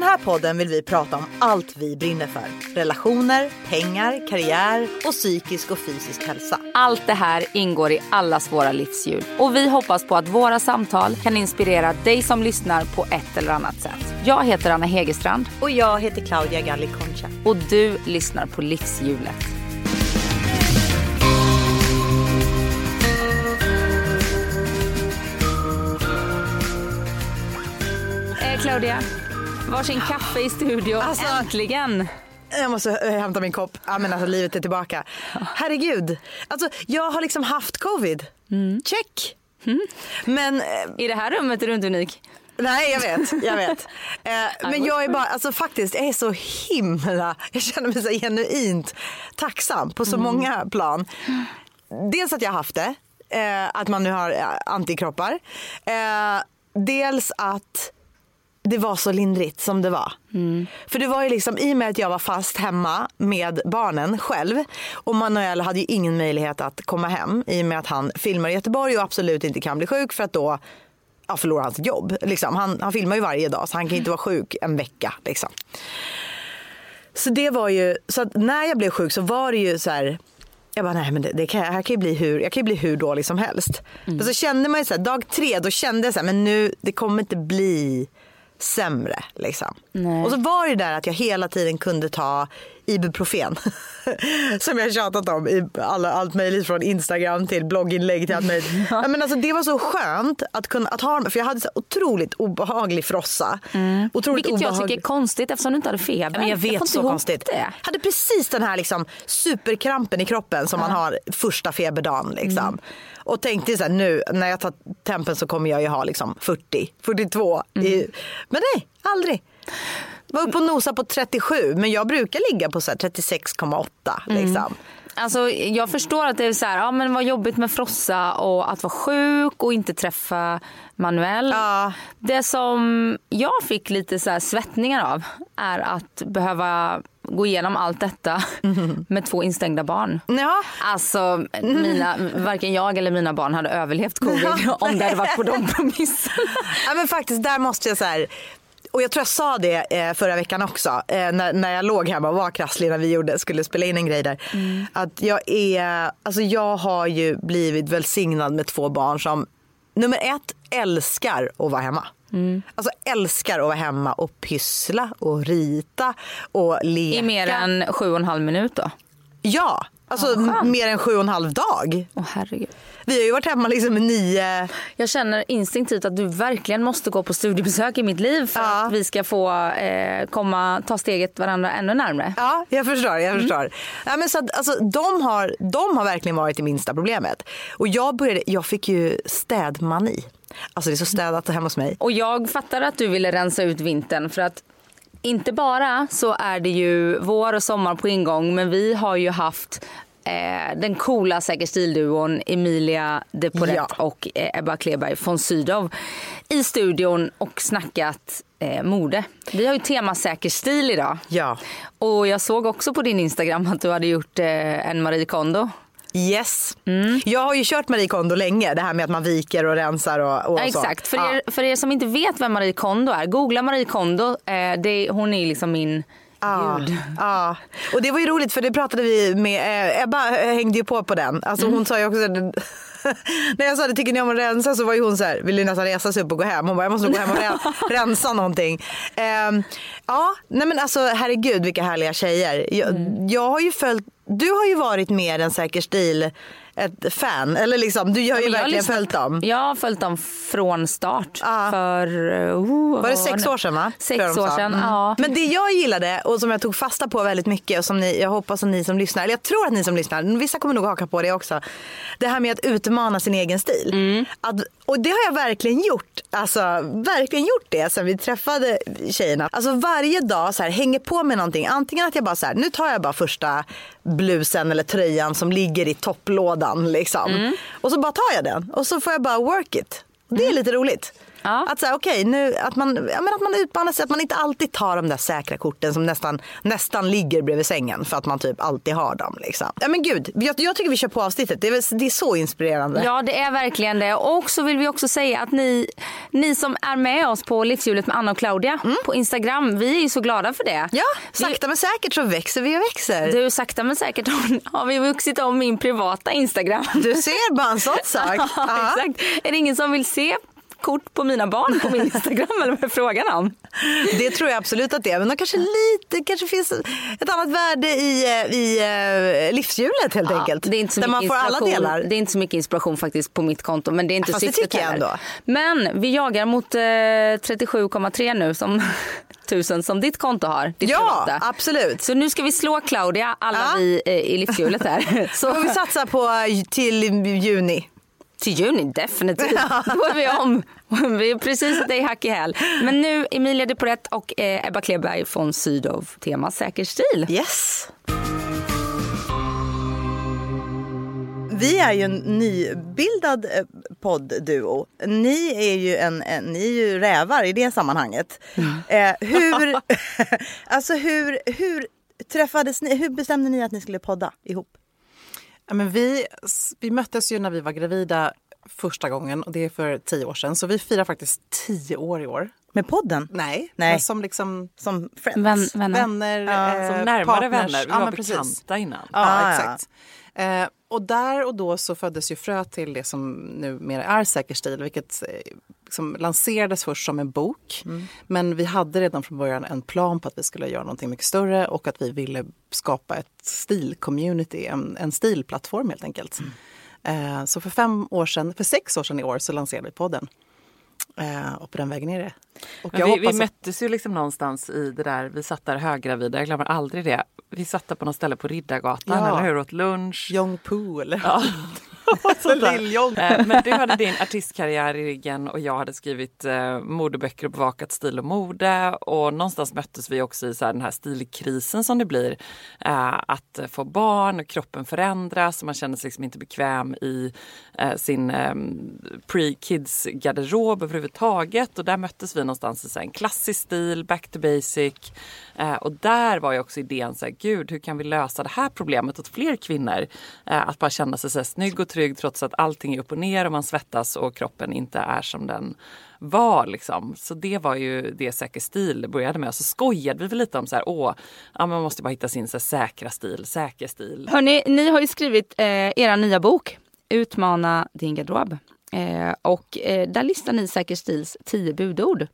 den här podden vill vi prata om allt vi brinner för. Relationer, pengar, karriär och psykisk och fysisk hälsa. Allt det här ingår i allas våra livshjul och vi hoppas på att våra samtal kan inspirera dig som lyssnar på ett eller annat sätt. Jag heter Anna Hegerstrand Och jag heter Claudia Galli Concha. och du lyssnar på Livshjulet. Eh, Claudia, varsin kaffe i studio. Alltså- Äntligen! Jag måste eh, hämta min kopp. Ja, men alltså, livet är tillbaka. Herregud. Alltså, jag har liksom haft covid. Check. Men eh, I det här rummet är du inte unik. Nej jag vet, jag vet. Eh, men jag är bara, alltså faktiskt, jag är så himla, jag känner mig så genuint tacksam på så många plan. Dels att jag har haft det, eh, att man nu har antikroppar. Eh, dels att det var så lindrigt som det var. För det var ju liksom i och med att jag var fast hemma med barnen själv och Manuel hade ju ingen möjlighet att komma hem i och med att han filmar i Göteborg och absolut inte kan bli sjuk för att då ja, förlorar han sitt jobb. Liksom. Han, han filmar ju varje dag så han kan inte vara sjuk en vecka. Liksom. Så det var ju, så när jag blev sjuk så var det ju så här jag bara, nej men det, det kan, här kan ju bli hur, jag kan ju bli hur dålig som helst. Men så kände man ju så här, dag tre då kände jag så här, men nu, det kommer inte bli sämre. Liksom. Nej. Och så var det där att jag hela tiden kunde ta Ibuprofen. Som jag tjatat om i alla, allt möjligt från Instagram till blogginlägg till allt möjligt. ja. men alltså, det var så skönt att kunna att ha för jag hade så otroligt obehaglig frossa. Otroligt Mm. Vilket jag obehaglig- tycker är konstigt eftersom du inte hade feber. men jag vet inte så konstigt. Det. Hade precis den här liksom superkrampen i kroppen som man har första feberdagen. Liksom. Mm. Och tänkte så här, nu när jag tar tempen så kommer jag ju ha liksom 40, 42. Mm. I, men nej, aldrig. Var uppe och nosa på 37 men jag brukar ligga på så här 36,8 Mm. Alltså, jag förstår att det är så här, ja, men vad jobbigt med frossa och att vara sjuk och inte träffa Manuel. Ja. Det som jag fick lite så svettningar av är att behöva gå igenom allt detta med två instängda barn. Ja. Alltså, mina, varken jag eller mina barn hade överlevt covid om det hade varit på de premisserna. ja men faktiskt där måste jag så här och jag tror jag sa det eh, förra veckan också eh, när, när jag låg hemma och var krasslig när vi gjorde, skulle spela in en grej där. Att jag är, alltså jag har ju blivit välsignad med två barn som nummer ett älskar att vara hemma. Alltså älskar att vara hemma och pyssla och rita och leka. I mer än sju och en halv minut då. Ja, alltså skönt. mer än sju och en halv dag. Åh herregud. Vi har ju varit hemma liksom nio Jag känner instinktivt att du verkligen måste gå på studiebesök i mitt liv för Ja. att vi ska få eh, komma, ta steget varandra ännu närmare. Ja, jag förstår. Jag Mm. förstår. Ja, men så att, alltså, de, har, de har verkligen varit det minsta problemet. Och jag, började, jag fick ju städmani. Alltså det är så städat hemma hos mig. Och jag fattar att du ville rensa ut vintern för att inte bara så är det ju vår och sommar på ingång men vi har ju haft eh, den coola Säker stilduon Emilia de Porret Ja. och eh, Ebba Kleberg von Sydow i studion och snackat eh, mode. Vi har ju tema säker stil idag. Ja. Och jag såg också på din Instagram att du hade gjort eh, en Marie Kondo. Yes. Mm. Jag har ju kört Marie Kondo länge. Det här med att man viker och rensar och, och Ja, exakt. För, Ja. er, för er som inte vet vem Marie Kondo är, googla Marie Kondo. Eh, det, hon är liksom min Ja, ja. Och det var ju roligt för det pratade vi med, eh, Ebba hängde ju på på den. Alltså Mm. hon sa ju också, när jag sa det tycker ni om att rensa så var ju hon så här, vill ju nästan resa sig upp och gå hem. Hon bara jag måste gå hem och ren- rensa någonting. Ehm, ja, nej men alltså herregud vilka härliga tjejer. Jag, Mm. jag har ju följt, du har ju varit mer en säker stil ett fan. Eller liksom, du har ju har verkligen följt dem. Jag har följt dem från start. Ja. För, oh, Var det sex år sedan va? Sex år sedan, Mm. ja. Men det jag gillade och som jag tog fasta på väldigt mycket och som ni, jag hoppas att ni som lyssnar, eller jag tror att ni som lyssnar, vissa kommer nog haka på det också. Det här med att utmana sin egen stil. Mm. Att, och det har jag verkligen gjort. Alltså verkligen gjort det sen vi träffade tjejerna. Alltså varje dag så här, hänger på med någonting. Antingen att jag bara så här, nu tar jag bara första blusen eller tröjan som ligger i topplådan liksom. Mm. Och så bara tar jag den och så får jag bara work it. Det är lite roligt. Ja. Att, så här, okay, nu, att, man, ja, men att man utmanar sig, att man inte alltid tar de där säkra korten som nästan, nästan ligger bredvid sängen för att man typ alltid har dem. Liksom. Ja, men gud, jag, jag tycker vi kör på avsnittet. Det är, det är så inspirerande. Ja det är verkligen det. Och så vill vi också säga att ni, ni som är med oss på Livshjulet med Anna och Claudia på Instagram, vi är ju så glada för det. Mm. Ja, sakta men säkert så växer vi och växer. Du, sakta men säkert har vi vuxit om min privata Instagram. Du ser bara en sån sak. Ja. exakt. Är det ingen som vill se kort på mina barn på min Instagram eller vad är frågan om? Det tror jag absolut att det är. Men de kanske lite, kanske finns ett annat värde i, eh, i eh, livshjulet helt enkelt. Det är inte så där man mycket får alla inspiration- delar. Det är inte så mycket inspiration faktiskt på mitt konto men det är inte Fast det syftet tycker jag ändå. Men vi jagar mot eh, 37,3 nu som tusen som ditt konto har. Ditt Ja, privata. absolut. Så nu ska vi slå Claudia, alla Ja. vi eh, i livshjulet här. Så vi Så satsa på eh, till juni. Till juni definitivt. Då är vi om. Vi är precis dig hack i häl. Men nu Emilia Deporet och eh, Ebba Kleberg från Sydov tema säker stil. Yes. Vi är ju en nybildad eh, poddduo. Ni är ju, en, en, ni är ju rävar i det sammanhanget. Eh, hur, alltså hur, hur träffades ni? Hur bestämde ni att ni skulle podda ihop? Ja, men vi, vi möttes ju när vi var gravida första gången och det är för tio år sedan. Så vi firar faktiskt tio år i år. Med podden? Nej, Nej. men som liksom Som friends? Vän, vänner. vänner, Ja, eh, Som närmare partners. vänner. Vi Ja, var men precis. bekanta innan. Ja, Ah, ja. Eh, och där och då så föddes ju frö till det som numera är Säker stil, vilket liksom lanserades först som en bok. Men vi hade redan från början en plan på att vi skulle göra någonting mycket större och att vi ville skapa ett stilcommunity, en, en stilplattform helt enkelt. Eh, så för fem år sedan, för sex år sedan i år så lanserade vi podden. Eh, och på den vägen är det. Vi, vi att- möttes ju liksom någonstans i det där, vi satt där höggravida, jag glömmer aldrig det. Vi satt där på något ställe på Riddargatan, Ja. eller hur? Åt lunch. Jong Poo eller? Ja. Eh, Men du hade din artistkarriär i ryggen och jag hade skrivit eh, modeböcker och bevakat stil och mode. Och någonstans möttes vi också i så här, den här stilkrisen som det blir. Eh, att få barn och kroppen förändras och man känner sig liksom inte bekväm i eh, sin eh, pre-kids garderob överhuvudtaget. Och där möttes vi någonstans i så en klassisk stil, back to basic. Eh, och där var ju också idén så här, gud hur kan vi lösa det här problemet åt fler kvinnor? Eh, att bara känna sig så här, snygg och trygg trots att allting är upp och ner och man svettas och kroppen inte är som den var. Liksom. Så det var ju det Säker stil började med. Så skojade vi väl lite om så här, åh, ja, man måste bara hitta sin så här, säkra stil, säker stil. Hörni, ni har ju skrivit eh, era nya bok Utmana din garderob. Eh, och eh, där listar ni Säker Stils tio budord.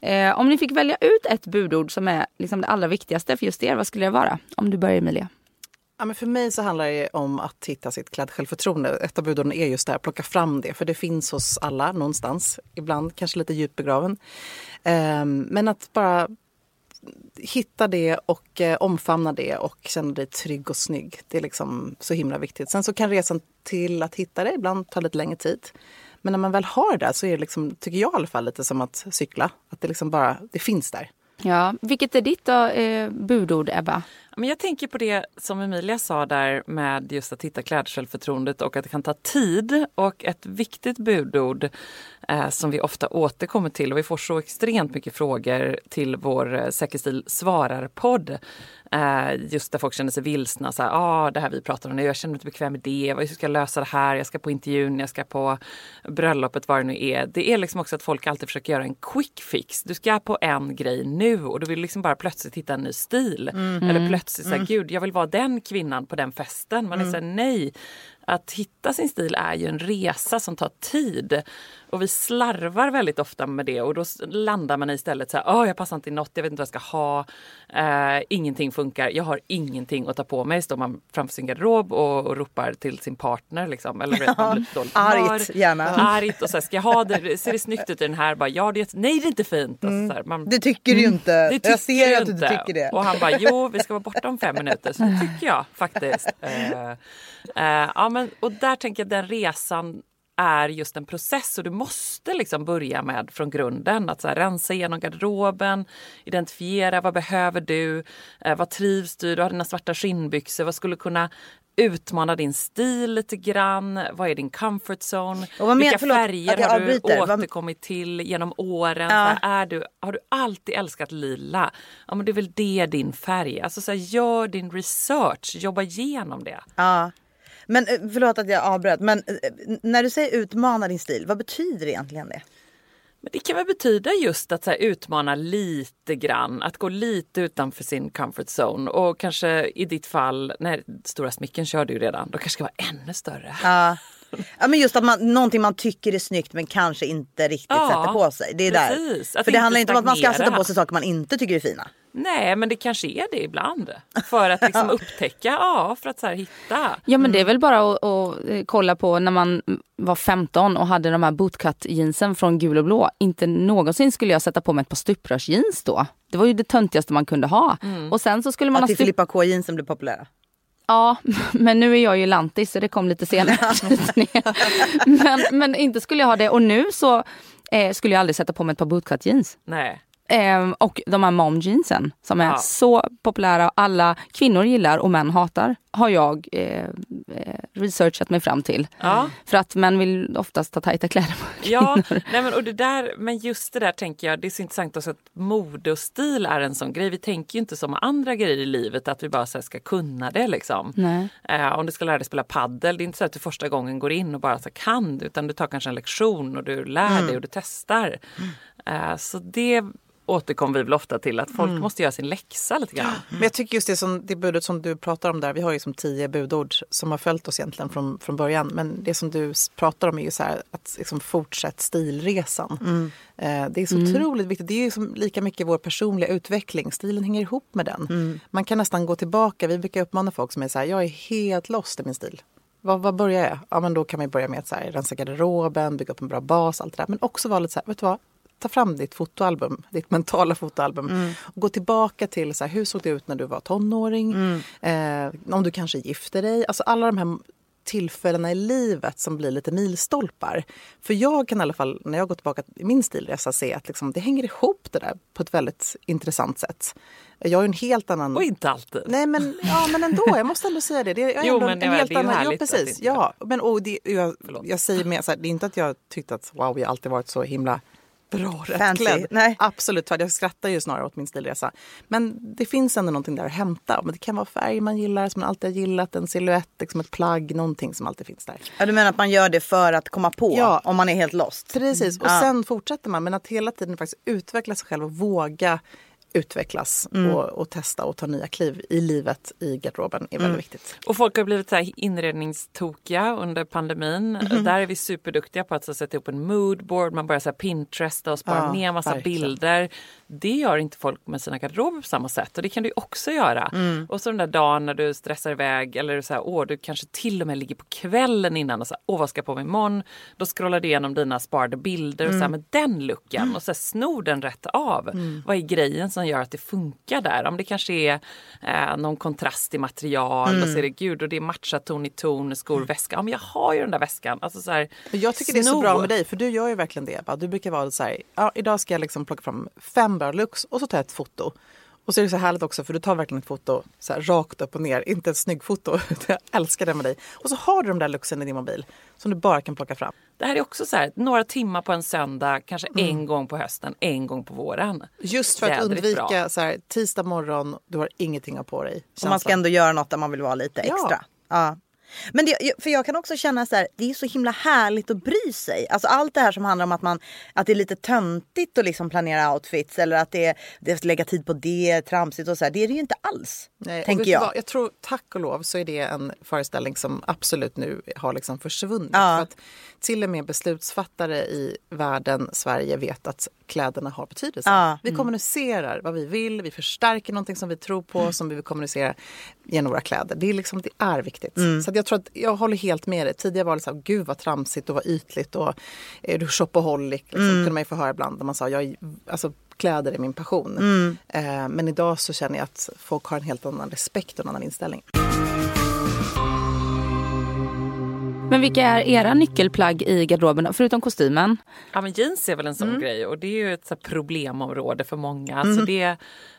Eh, om ni fick välja ut ett budord som är liksom det allra viktigaste för just er, vad skulle det vara? Om du börjar Emilia. Ja, men för mig så handlar det om att hitta sitt klädsjälvförtroende. Ett av budorden är just det här, plocka fram det. För det finns hos alla någonstans. Ibland kanske lite djupt begraven. Ehm, men att bara hitta det och eh, omfamna det och känna dig trygg och snygg. Det är liksom så himla viktigt. Sen så kan resan till att hitta det ibland ta lite längre tid. Men när man väl har det så är det liksom, tycker jag i alla fall, lite som att cykla. Att det liksom bara, det finns där. Ja, vilket är ditt då, eh, budord Ebba? Men jag tänker på det som Emilia sa där med just att hitta klädsjälvförtroendet och att det kan ta tid. Och ett viktigt budord eh, som vi ofta återkommer till och vi får så extremt mycket frågor till vår eh, Säkerstil svarar-podd. Eh, just där folk känner sig vilsna. Så här, ah, det här vi pratar om nu, jag känner mig inte bekväm med det. Hur ska jag lösa det här? Jag ska på intervjun, jag ska på bröllopet, vad det nu är. Det är liksom också att folk alltid försöker göra en quick fix. Du ska på en grej nu och du vill liksom bara plötsligt hitta en ny stil. Eller plötsligt säga, gud jag vill vara den kvinnan på den festen. Man är så här, nej. Att hitta sin stil är ju en resa som tar tid. Och vi slarvar väldigt ofta med det och då landar man istället så här, "Åh, jag passar inte i något, jag vet inte vad jag ska ha, eh, ingenting funkar, jag har ingenting att ta på mig. Står man framför sin garderob och, och ropar till sin partner liksom. Eller vet, man blir argt, gärna. Argt och så här, ska jag ha det, ser det snyggt ut i den här? Bara, ja, det, är- nej det är inte fint. Och så här, man, Det tycker du ju inte. det jag ser att du inte tycker det. Och han bara, jo vi ska vara borta om fem minuter. Så det tycker jag faktiskt. Eh, eh, ja, men, och där tänker jag den resan är just en process och du måste liksom börja med från grunden. Att så här, rensa igenom garderoben, identifiera vad behöver du, eh, vad trivs du, du har dina svarta skinnbyxor, vad skulle kunna utmana din stil lite grann. Vad är din comfort zone? Men- Vilka förlåt, färger har du avbryter. Återkommit till genom åren? Ja. Är du, har du alltid älskat lila? Ja men det är väl det din färg är. Alltså så här, gör din research, jobba igenom det. Ja. Men eh, förlåt att jag avbröt, men eh, när du säger utmana din stil, vad betyder egentligen det? Men det kan väl betyda just att så här, utmana lite grann, att gå lite utanför sin comfort zone och kanske i ditt fall, när stora smycken kör du redan, då kanske ska vara ännu större. Ja. Ja men just att man, någonting man tycker är snyggt men kanske inte riktigt Ja, sätter på sig. Det är precis. där. Att För det handlar inte om att man ska sätta på sig saker man inte tycker är fina. Nej, men det kanske är det ibland. För att liksom upptäcka, ja, för att så här, hitta. Ja men det är väl bara att, att eh, kolla på när man var 15 och hade de här bootcut jeansen från gul och blå. Inte någonsin skulle jag sätta på mig ett par stuprörsjeans då. Det var ju det töntigaste man kunde ha. Och sen så skulle man Att ha stup- Filippa K jeansen blir populära. Ja, men nu är jag ju lantis så det kom lite senare. men, men inte skulle jag ha det. Och nu så eh, skulle jag aldrig sätta på mig ett par bootcut jeans. Nej. Eh, och de här mom jeansen som är Ja. så populära. Alla kvinnor gillar och män hatar. Har jag eh, eh, researchat mig fram till. Ja. För att män vill oftast ha tajta kläder på Ja, nej men, och det där, men just det där tänker jag, det är så intressant också att mode och stil är en sån grej. Vi tänker ju inte som andra grejer i livet att vi bara så ska kunna det liksom. Eh, om du ska lära dig spela paddel, det är inte så att du första gången går in och bara så kan utan du tar kanske en lektion och du lär dig och du testar. Eh, så det återkommer vi väl ofta till att folk måste göra sin läxa lite grann. Men jag tycker just det, som, det budet som du pratar om där, vi har ju som tio budord som har följt oss egentligen från, från början. Men det som du pratar om är ju så här att liksom fortsätt stilresan. Eh, det är så otroligt viktigt. Det är ju som lika mycket vår personliga utveckling. Stilen hänger ihop med den. Man kan nästan gå tillbaka. Vi brukar uppmana folk som är så här, jag är helt lost i min stil. Vad, vad börjar jag? Ja, men då kan man börja med att så här, rensa garderoben, bygga upp en bra bas, allt det där. Men också vara lite så här, vet du vad? Ta fram ditt fotoalbum, ditt mentala fotoalbum. Och gå tillbaka till så här, hur såg det ut när du var tonåring? Eh, om du kanske gifte dig. Alltså alla de här tillfällena i livet som blir lite milstolpar. För jag kan i alla fall, när jag går tillbaka i min stilresa, se att liksom, det hänger ihop det där på ett väldigt intressant sätt. Jag har ju en helt annan... Och inte alltid. Nej men, ja, men ändå, jag måste ändå säga det. det är Jo, men en är- helt det är ju annan, ja, att det precis. Ja, men, och det, jag, jag säger med så här, det är inte att jag tyckte att wow, jag alltid varit så himla bra Fancy. rättklädd. Nej. Absolut, jag skrattar ju snarare åt min stilresa. Men det finns ändå någonting där att hämta. Men det kan vara färg man gillar, som man alltid har gillat, en silhuett, liksom ett plagg, någonting som alltid finns där. Ja, du menar att man gör det för att komma på Ja. om man är helt lost? Precis, och Ja. sen fortsätter man. Men att hela tiden faktiskt utveckla sig själv och våga utvecklas och, och testa och ta nya kliv i livet i garderoben är väldigt viktigt. Och folk har blivit så här inredningstokiga under pandemin. Mhm. Där är vi superduktiga på att så sätta ihop en moodboard. Man börjar så här Pinteresta och spara Ja, ner massa verkligen. bilder. Det gör inte folk med sina garderober på samma sätt och det kan du också göra. Mm. Och så den där dagen när du stressar iväg eller så här, åh, du kanske till och med ligger på kvällen innan och så här, åh vad ska jag på mig imorgon? Då scrollar du igenom dina sparade bilder och så här, Mm. med den looken och så här, snor den rätt av. Vad är grejen som gör att det funkar där? Om det kanske är eh, någon kontrast i material och Mm. så är det gud och det är matchat ton i ton, skor, väska. Ja men jag har ju den där väskan. Alltså, så här, Jag tycker det är så bra med dig, för du gör ju verkligen det. Du brukar vara så här, ja, idag ska jag liksom plocka fram fem looks och så tar jag ett foto. Och så är det så härligt också, för du tar verkligen ett foto så här, rakt upp och ner, inte ett snyggt foto. jag älskar det med dig. Och så har du de där looksen i din mobil som du bara kan plocka fram. Det här är också så här, några timmar på en söndag, kanske Mm. en gång på hösten, en gång på våren. Just för att Jädrigt undvika bra. så här, tisdag morgon, du har ingenting att på dig. Och man ska ändå göra något där man vill vara lite Ja. extra. Ja. Men det, för jag kan också känna så här, det är så himla härligt att bry sig. Alltså allt det här som handlar om att, man, att det är lite töntigt att liksom planera outfits eller att det det lägga tid på det, tramsigt och så här. Det är det ju inte alls. Nej, tänker jag. vad? Jag tror tack och lov så är det en föreställning som absolut nu har liksom försvunnit. Ja. För att till och med beslutsfattare i världen, Sverige, vet att kläderna har betydelse. Ja. Vi kommunicerar vad vi vill, vi förstärker någonting som vi tror på, som vi vill kommunicera genom våra kläder. Det är, liksom, det är viktigt. Så att jag tror att jag håller helt med dig. Tidigare var det så här, gud vad tramsigt och vad ytligt och är du shopaholic? Liksom, kunde man ju få höra ibland när man sa, jag, är- alltså, kläder är min passion. Eh, men idag så känner jag att folk har en helt annan respekt och en annan inställning. Men vilka är era nyckelplagg i garderoben förutom kostymen? Ja men jeans är väl en sån Mm. grej och det är ju ett så problemområde för många. Så det,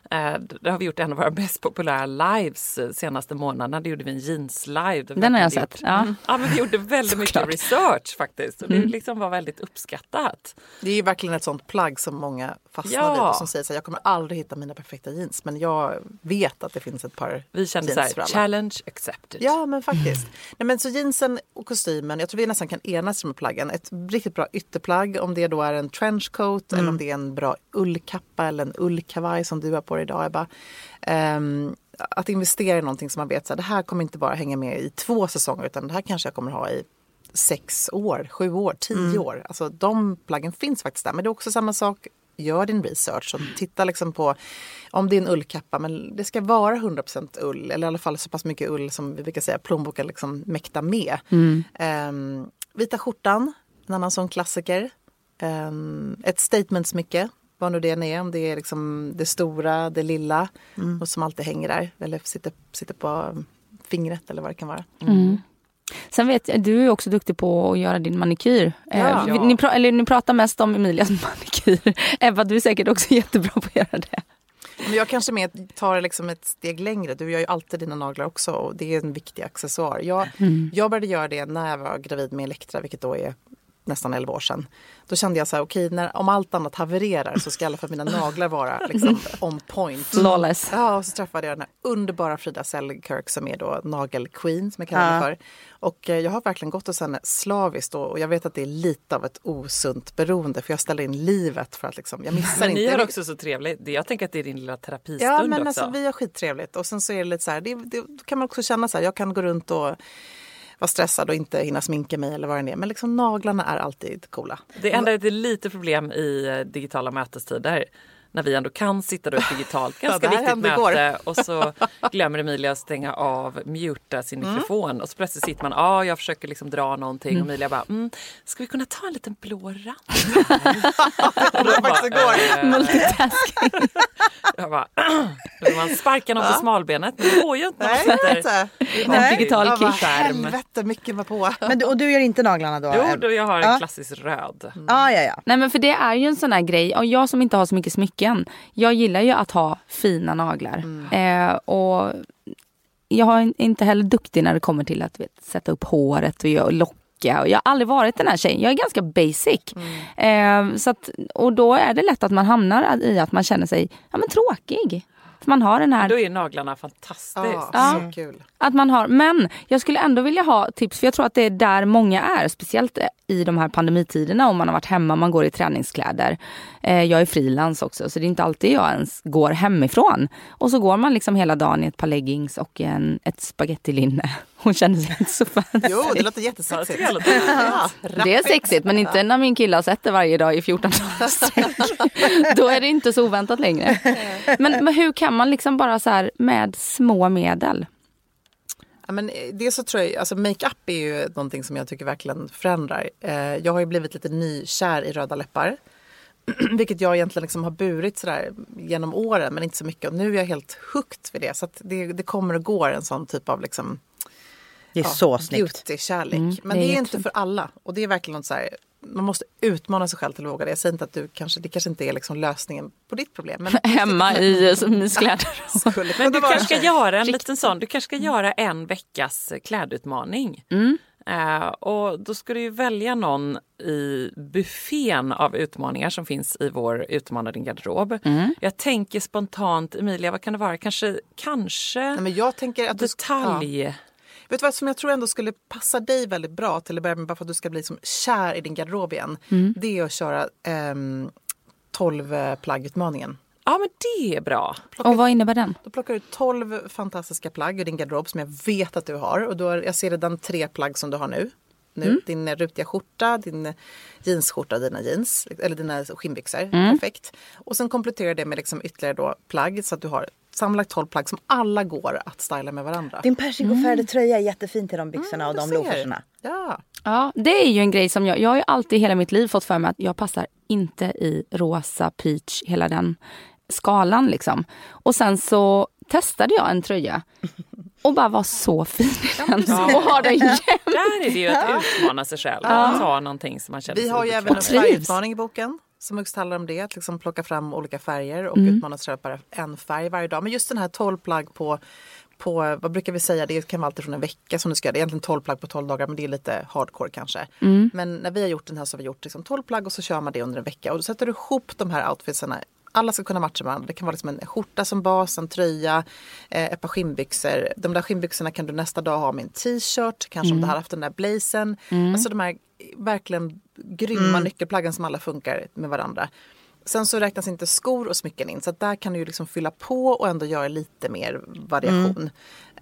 Där har vi gjort en av våra mest populära lives eh, senaste månaderna. Det gjorde vi en jeans-live. Den har jag sett. Ja. Ja, men vi gjorde väldigt mycket research faktiskt. Och det liksom var väldigt uppskattat. Det är ju verkligen ett sånt plagg som många fastnar Ja. vid och som säger så här, jag kommer aldrig hitta mina perfekta jeans men jag vet att det finns ett par Vi kände jeans så för här, alla. challenge accepted. Ja men faktiskt. Nej, men så jeansen och kostymen, jag tror vi nästan kan enas om plaggen. Ett riktigt bra ytterplagg om det då är en trenchcoat eller om det är en bra ullkappa eller en ullkavaj som du har på dig idag Ebba. Ehm, att investera i någonting som man vet att det här kommer inte bara hänga med i två säsonger utan det här kanske jag kommer ha i sex år, sju år, tio år. Alltså de plaggen finns faktiskt där. Men det är också samma sak, gör din research och titta liksom på om det är en ullkappa, men det ska vara 100% ull eller i alla fall så pass mycket ull som vi brukar säga plånboken liksom mäktar med. Ehm, vita skjortan, en annan sån klassiker. Ehm, ett statementsmycke, vad nu det än är, om det är liksom det stora, det lilla och som alltid hänger där eller sitter, sitter på fingret eller vad det kan vara. Sen vet jag, du är också duktig på att göra din manikyr. Eh, Ja. vi- Ni, pra, eller, ni pratar mest om Emilias manikyr. Ebba, du är säkert också jättebra på att göra det. Men jag kanske mer tar liksom ett steg längre. Du gör ju alltid dina naglar också och det är en viktig accessoar. Jag, jag började göra det när jag var gravid med Elektra, vilket då är nästan 11 år sedan. Då kände jag så här, okej, när, om allt annat havererar så ska i alla fall mina naglar vara liksom on point. Flawless. Ja, och så träffade jag den här underbara Frida Selkirk som är då nagelqueen som jag kallar henne för. Och eh, jag har verkligen gått hos henne slaviskt och, och jag vet att det är lite av ett osunt beroende för jag ställer in livet för att liksom, jag missar Men inte. ni har också så trevligt. Jag tänker att det är din lilla terapistund Ja, men också. alltså, vi har skittrevligt. Och sen så är det lite så här, det, det då kan man också känna så här, jag kan gå runt och vara stressad och inte hinna sminka mig eller vad det är. Men liksom naglarna är alltid coola. Det enda är att det är lite problem i eh, digitala mötestider. När vi ändå kan sitta då i ett digitalt ganska viktigt möte och så glömmer Emilia att stänga av, muta sin Mm. mikrofon och så plötsligt sitter man, ja ah, jag försöker liksom dra någonting och Emilia bara, mm, ska vi kunna ta en liten blå rand? Eh, Multitasking. jag bara, då vill man sparka någon på smalbenet men det går ju inte när man Nej, sitter inte. En digital kick. helvete mycket var på. Men du, och du gör inte naglarna då? Jo, då jag har en Ja. klassisk röd. Ja, ja, ja. Nej men för det är ju en sån här grej, och jag som inte har så mycket smycken, jag gillar ju att ha fina naglar. Eh, och jag har inte heller duktig när det kommer till att vet, sätta upp håret och göra locka. Och jag har aldrig varit den här tjejen, jag är ganska basic. Eh, så att, och då är det lätt att man hamnar i att man känner sig ja, men tråkig. Man har den här Då är naglarna fantastiskt. Ja, Ja. Så kul. Att man har, men jag skulle ändå vilja ha tips för jag tror att det är där många är. Speciellt i de här pandemitiderna om man har varit hemma, man går i träningskläder. Eh, jag är frilans också så det är inte alltid jag ens går hemifrån. Och så går man liksom hela dagen i ett par leggings och en, ett spagettilinne. Hon känner sig inte så fancy. Jo, det låter jättesexigt. Ja, det låter Ja, Det är sexigt men inte när min kille har sett det varje dag i 14 dagar. Då är det inte så oväntat längre. Men, men hur kan man liksom bara så här med små medel? Ja, men eh, det så tror jag, alltså makeup är ju någonting som jag tycker verkligen förändrar. Eh, jag har ju blivit lite nykär i röda läppar. Vilket jag egentligen liksom har burit sådär genom åren men inte så mycket. Och nu är jag helt hooked vid det. Så att det, det kommer och går en sån typ av liksom, Det är ja, så snyggt. beauty-kärlek. Mm, men det är det är inte för alla. Och det är verkligen något så här, man måste utmana sig själv till att våga det. Jag säger inte att du kanske, det kanske inte är liksom lösningen på ditt problem. Men Hemma i eh, myskläder. Men du kanske ska göra en liten sån, du kanske ska göra en veckas klädutmaning. Eh, och då ska du ju välja någon i buffén av utmaningar som finns i vår Utmana din garderob. Jag tänker spontant, Emilia, vad kan det vara? Kanske, kanske Nej, men jag tänker att du ska- ja. Vet du vad som jag tror ändå skulle passa dig väldigt bra till att börja med bara för att du ska bli som kär i din garderob igen. Det är att köra ehm, 12 plaggutmaningen. Ja men det är bra. Och vad innebär den? Då plockar du 12 fantastiska plagg ur din garderob som jag vet att du har. Och då har, jag ser redan tre plagg som du har nu. nu. Din rutiga skjorta, din jeansskjorta, dina jeans, eller dina skinnbyxor. Perfekt. Och sen kompletterar det med liksom ytterligare då plagg så att du har sammanlagt 12 plagg som alla går att styla med varandra. Din persikofärgade tröja är jättefin till de byxorna och Du de ser. loaferserna. Ja. Ja, det är ju en grej som jag, jag har ju alltid hela mitt liv fått för mig att jag passar inte i rosa, peach, hela den skalan liksom. Och sen så testade jag en tröja och bara var så fin den. Och har den jämt. Där är det ju att utmana sig själv. Att ta någonting som man känner Vi sig har ju även en Och färgutmaning i boken. Som också handlar om det. Att liksom plocka fram olika färger och mm. utmana sig själv bara en färg varje dag. Men just den här 12 plagg på på, vad brukar vi säga, det kan vara alltid från en vecka som du ska göra. Det är egentligen 12 plagg på 12 dagar men det är lite hardcore kanske. Mm. Men när vi har gjort den här så har vi gjort liksom 12 plagg och så kör man det under en vecka. Och då sätter du ihop de här outfitsarna alla ska kunna matcha varandra. Det kan vara liksom en skjorta som bas, en tröja, eh, ett par skinnbyxor. De där skinnbyxorna kan du nästa dag ha med en t-shirt, kanske mm. om du har haft den där blazern. Mm. Alltså de här verkligen grymma mm. nyckelplaggen som alla funkar med varandra. Sen så räknas inte skor och smycken in så där kan du ju liksom fylla på och ändå göra lite mer variation.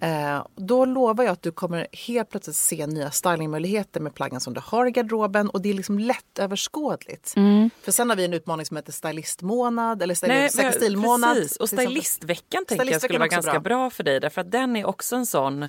Eh, då lovar jag att du kommer helt plötsligt se nya stylingmöjligheter med plaggen som du har i garderoben och det är liksom lättöverskådligt. Mm. För sen har vi en utmaning som heter stylistmånad eller sextilmånad. Precis. Och stylistveckan tänker jag skulle vara ganska bra. bra. för dig därför att den är också en sån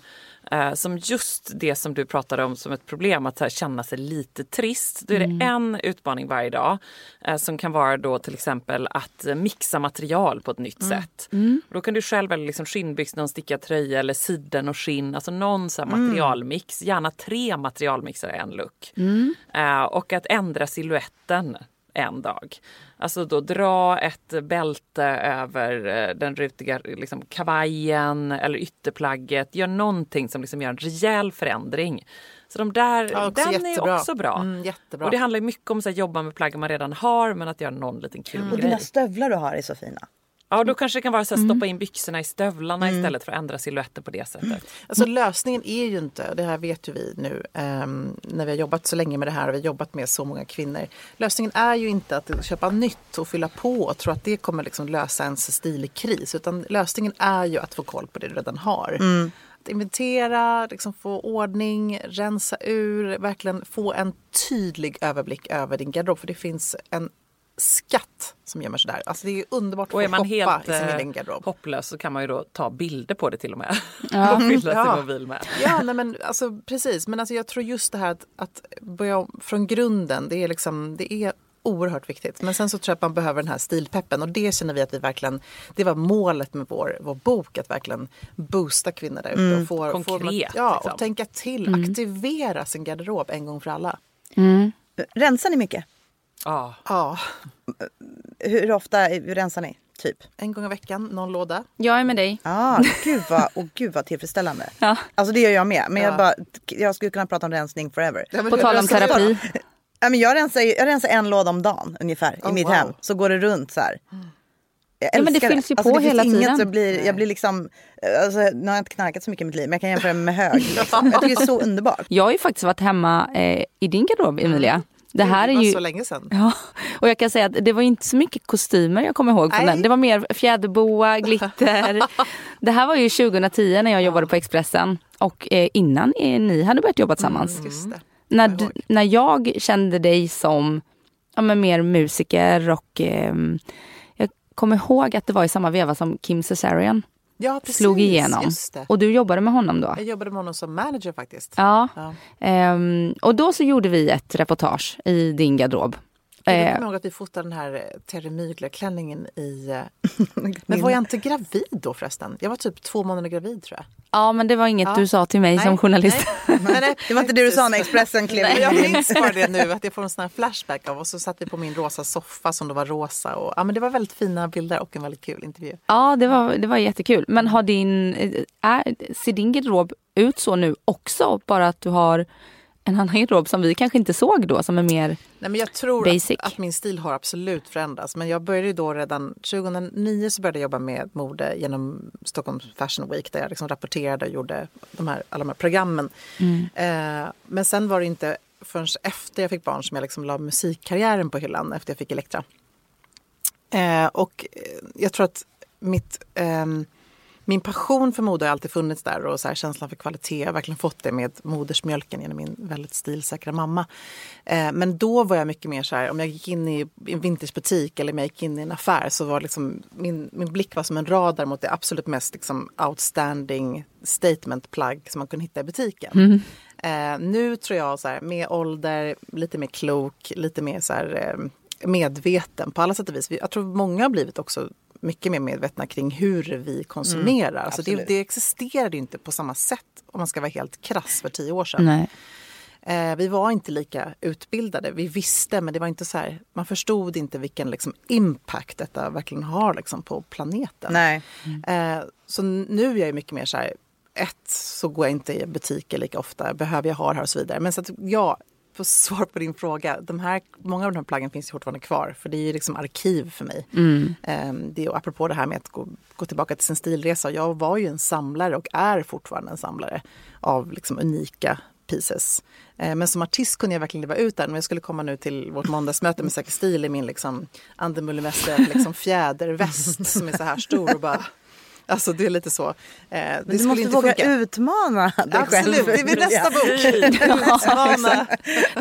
eh, som just det som du pratade om som ett problem att här, känna sig lite trist. Då är det mm. en utmaning varje dag eh, som kan vara då till exempel att mixa material på ett nytt mm. sätt. Mm. Då kan du själv välja liksom skinnbyxor, någon stickad tröja eller siden och skinn, alltså någon så mm. materialmix. Gärna tre materialmixar i en look. Mm. Uh, och att ändra siluetten en dag. Alltså då dra ett bälte över eh, den rutiga liksom, kavajen eller ytterplagget. Gör någonting som liksom gör en rejäl förändring. Så de där, ja, den jättebra. är också bra. Mm, och det handlar mycket om att jobba med plagg man redan har men att göra någon liten kul mm. grej. Och dina stövlar du har är så fina. Ja, då kanske det kan vara så att mm. stoppa in byxorna i stövlarna mm. istället för att ändra siluetten på det sättet. Mm. Alltså lösningen är ju inte, det här vet ju vi nu um, när vi har jobbat så länge med det här och vi har jobbat med så många kvinnor. Lösningen är ju inte att köpa nytt och fylla på och tro att det kommer liksom lösa ens stilkris utan lösningen är ju att få koll på det du redan har. Mm. Att inventera, liksom få ordning, rensa ur, verkligen få en tydlig överblick över din garderob för det finns en skatt som gömmer sig där. Alltså det är underbart att och är man helt i sin egen garderob. hopplös så kan man ju då ta bilder på det till och med. Ja. och fylla ja. sin mobil med. Ja, nej, men alltså, precis. Men alltså, jag tror just det här att, att börja från grunden, det är, liksom, det är oerhört viktigt. Men sen så tror jag att man behöver den här stilpeppen och det känner vi att vi verkligen, det var målet med vår, vår bok, att verkligen boosta kvinnor där ute. Mm. Och få, Konkret. Få, ja, liksom. och tänka till, mm. aktivera sin garderob en gång för alla. Mm. Rensar ni mycket? Ja. ja. Hur ofta rensar ni? Typ? En gång i veckan, någon låda. Jag är med dig. Ah, gud, vad, oh, gud vad tillfredsställande. Ja. Alltså det gör jag med. Men ja. jag, bara, jag skulle kunna prata om rensning forever. Ja, På tal om terapi. Ja, men jag, rensar, jag rensar en låda om dagen ungefär oh, i mitt wow. hem. Så går det runt så här. Jag ja, men det fylls ju alltså, på hela tiden. Så blir, jag blir liksom, alltså, nu har jag inte knarkat så mycket i mitt liv men jag kan jämföra med hög. Liksom. Jag tycker det är så underbart. Jag har ju faktiskt varit hemma eh, i din garderob Emilia. Det här det är ju... så länge sedan. Ja, och jag kan säga att det var inte så mycket kostymer jag kommer ihåg från den. Det var mer fjäderboa, glitter. det här var ju 2010 när jag jobbade på Expressen och eh, innan eh, ni hade börjat jobba tillsammans. Mm, när, jag när jag kände dig som ja, men mer musiker och eh, jag kommer ihåg att det var i samma veva som Kim Cesarian ja, precis, slog igenom. Och du jobbade med honom då? Jag jobbade med honom som manager faktiskt. Ja. ja. Um, och då så gjorde vi ett reportage i din garderob. Jag kommer ihåg att vi fotade den här eh, Terry Mygler-klänningen i... Eh, men var jag inte gravid då förresten? Jag var typ två månader gravid tror jag. Ja men det var inget ja. du sa till mig nej, som journalist. Nej, nej, det var inte det du sa när Expressen klev in. Jag minns bara det nu att jag får en sån här flashback av och så satt vi på min rosa soffa som då var rosa. Och, ja, men det var väldigt fina bilder och en väldigt kul intervju. Ja det var, det var jättekul. Men har din, eh, är, ser din garderob ut så nu också? Bara att du har en annan garderob som vi kanske inte såg då som är mer Nej, men Jag tror Att, att, min stil har absolut förändrats. Men jag började då redan 2009 så började jag jobba med mode genom Stockholm Fashion Week där jag liksom rapporterade och gjorde de här, alla de här programmen. Mm. Eh, men sen var det inte förrän efter jag fick barn som jag liksom la musikkarriären på hyllan efter jag fick Elektra. Eh, och jag tror att mitt eh, min passion för mode har alltid funnits där och så här, känslan för kvalitet. Jag har verkligen fått det med modersmjölken genom min väldigt stilsäkra mamma. Eh, men då var jag mycket mer så här, om jag gick in i en vintagebutik eller om jag gick in i en affär så var liksom, min, min blick var som en radar mot det absolut mest liksom, outstanding statement-plagg som man kunde hitta i butiken. Mm. Eh, nu tror jag så här, med ålder, lite mer klok, lite mer så här, eh, medveten på alla sätt och vis. Jag tror många har blivit också mycket mer medvetna kring hur vi konsumerar. Mm, alltså det, det existerade inte på samma sätt om man ska vara helt krass för tio år sedan. Nej. Eh, vi var inte lika utbildade. Vi visste, men det var inte så här, man förstod inte vilken liksom, impact detta verkligen har liksom, på planeten. Nej. Eh, så nu är jag mycket mer så här, ett, så går jag inte i butiker lika ofta. Behöver jag ha det här och så vidare. Men så att ja, för svar på din fråga. De här, många av de här plaggen finns fortfarande kvar. För det är ju liksom arkiv för mig. Mm. Eh, det är, apropå det här med att gå, gå tillbaka till sin stilresa. Jag var ju en samlare och är fortfarande en samlare av liksom unika pieces. Eh, men som artist kunde jag verkligen leva ut den. Men jag skulle komma nu till vårt måndagsmöte med Säker stil i min liksom Andemullemäster liksom fjäderväst som är så här stor och bara Alltså det är lite så. Eh, det Men du måste våga funka. utmana dig Absolut, själv. det är nästa bok. Utmana.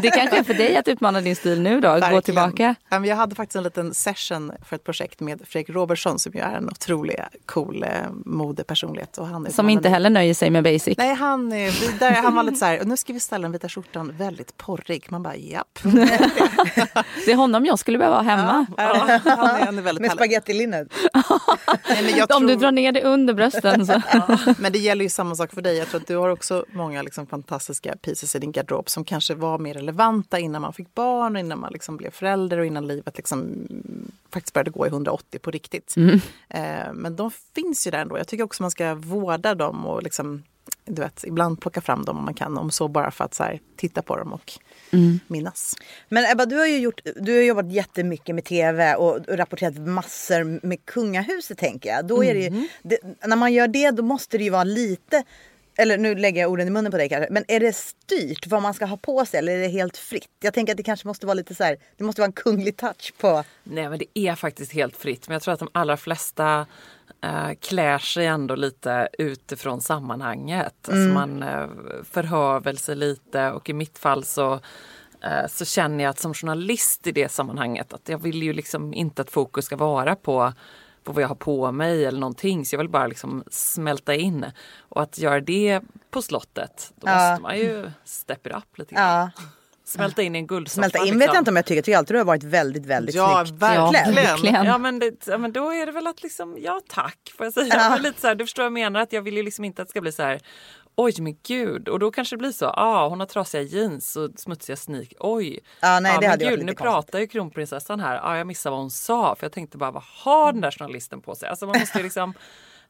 Det kanske är för dig att utmana din stil nu då, gå Verkligen. tillbaka. Ja, men Jag hade faktiskt en liten session för ett projekt med Fredrik Robertsson som ju är en otrolig cool eh, modepersonlighet. Och han är Som inte heller nöjer sig med basic. Nej, han är vidare. Han var lite så här, nu ska vi ställa den vita skjortan väldigt porrig. Man bara, japp. Det är honom jag skulle behöva ha hemma. Ja, han är, han är väldigt Med spagettilinnet. Om du tror- drar ner det under brösten så. Men det gäller ju samma sak för dig. Jag tror att du har också många liksom fantastiska pieces i din garderob som kanske var mer relevanta innan man fick barn och innan man liksom blev förälder och innan livet liksom mm, faktiskt började gå i 180 på riktigt. Eh, men de finns ju där ändå. Jag tycker också man ska vårda dem och liksom, du vet, ibland plocka fram dem om man kan. Om så bara för att så här, titta på dem och minnas. Men Ebba, du har ju gjort, du har jobbat jättemycket med tv och rapporterat massor med kungahuset tänker jag. Då är det, ju, det När man gör det då måste det ju vara lite, eller nu lägger jag orden i munnen på dig kanske, men är det styrt vad man ska ha på sig eller är det helt fritt? Jag tänker att det kanske måste vara lite så här, det måste vara en kunglig touch på... Nej men det är faktiskt helt fritt. Men jag tror att de allra flesta eh, klär sig ändå lite utifrån sammanhanget. Alltså man eh, förhör sig lite och i mitt fall så eh, så känner jag att som journalist i det sammanhanget att jag vill ju liksom inte att fokus ska vara på på vad jag har på mig eller någonting. Så jag vill bara liksom smälta in. Och att göra det på slottet, då Ja. måste man ju step it up lite grann. Ja, Smälta in i en guldsoffa. smälta in liksom. vet jag inte om jag tycker, jag tycker alltid du har varit väldigt, väldigt Ja, snyggt verkligen. klädd. verkligen. Ja men, det, ja men då är det väl att liksom, ja tack får jag säga. Ja. Lite så här, du förstår vad jag menar, att jag vill ju liksom inte att det ska bli så här Oj men gud, och då kanske det blir så, ah, hon har trasiga jeans och smutsiga sneak, oj. Ja, nej, det men hade gud, nu pratar ju kronprinsessan här, ah, jag missade vad hon sa för jag tänkte bara vad har den där journalisten på sig? Alltså man måste ju liksom,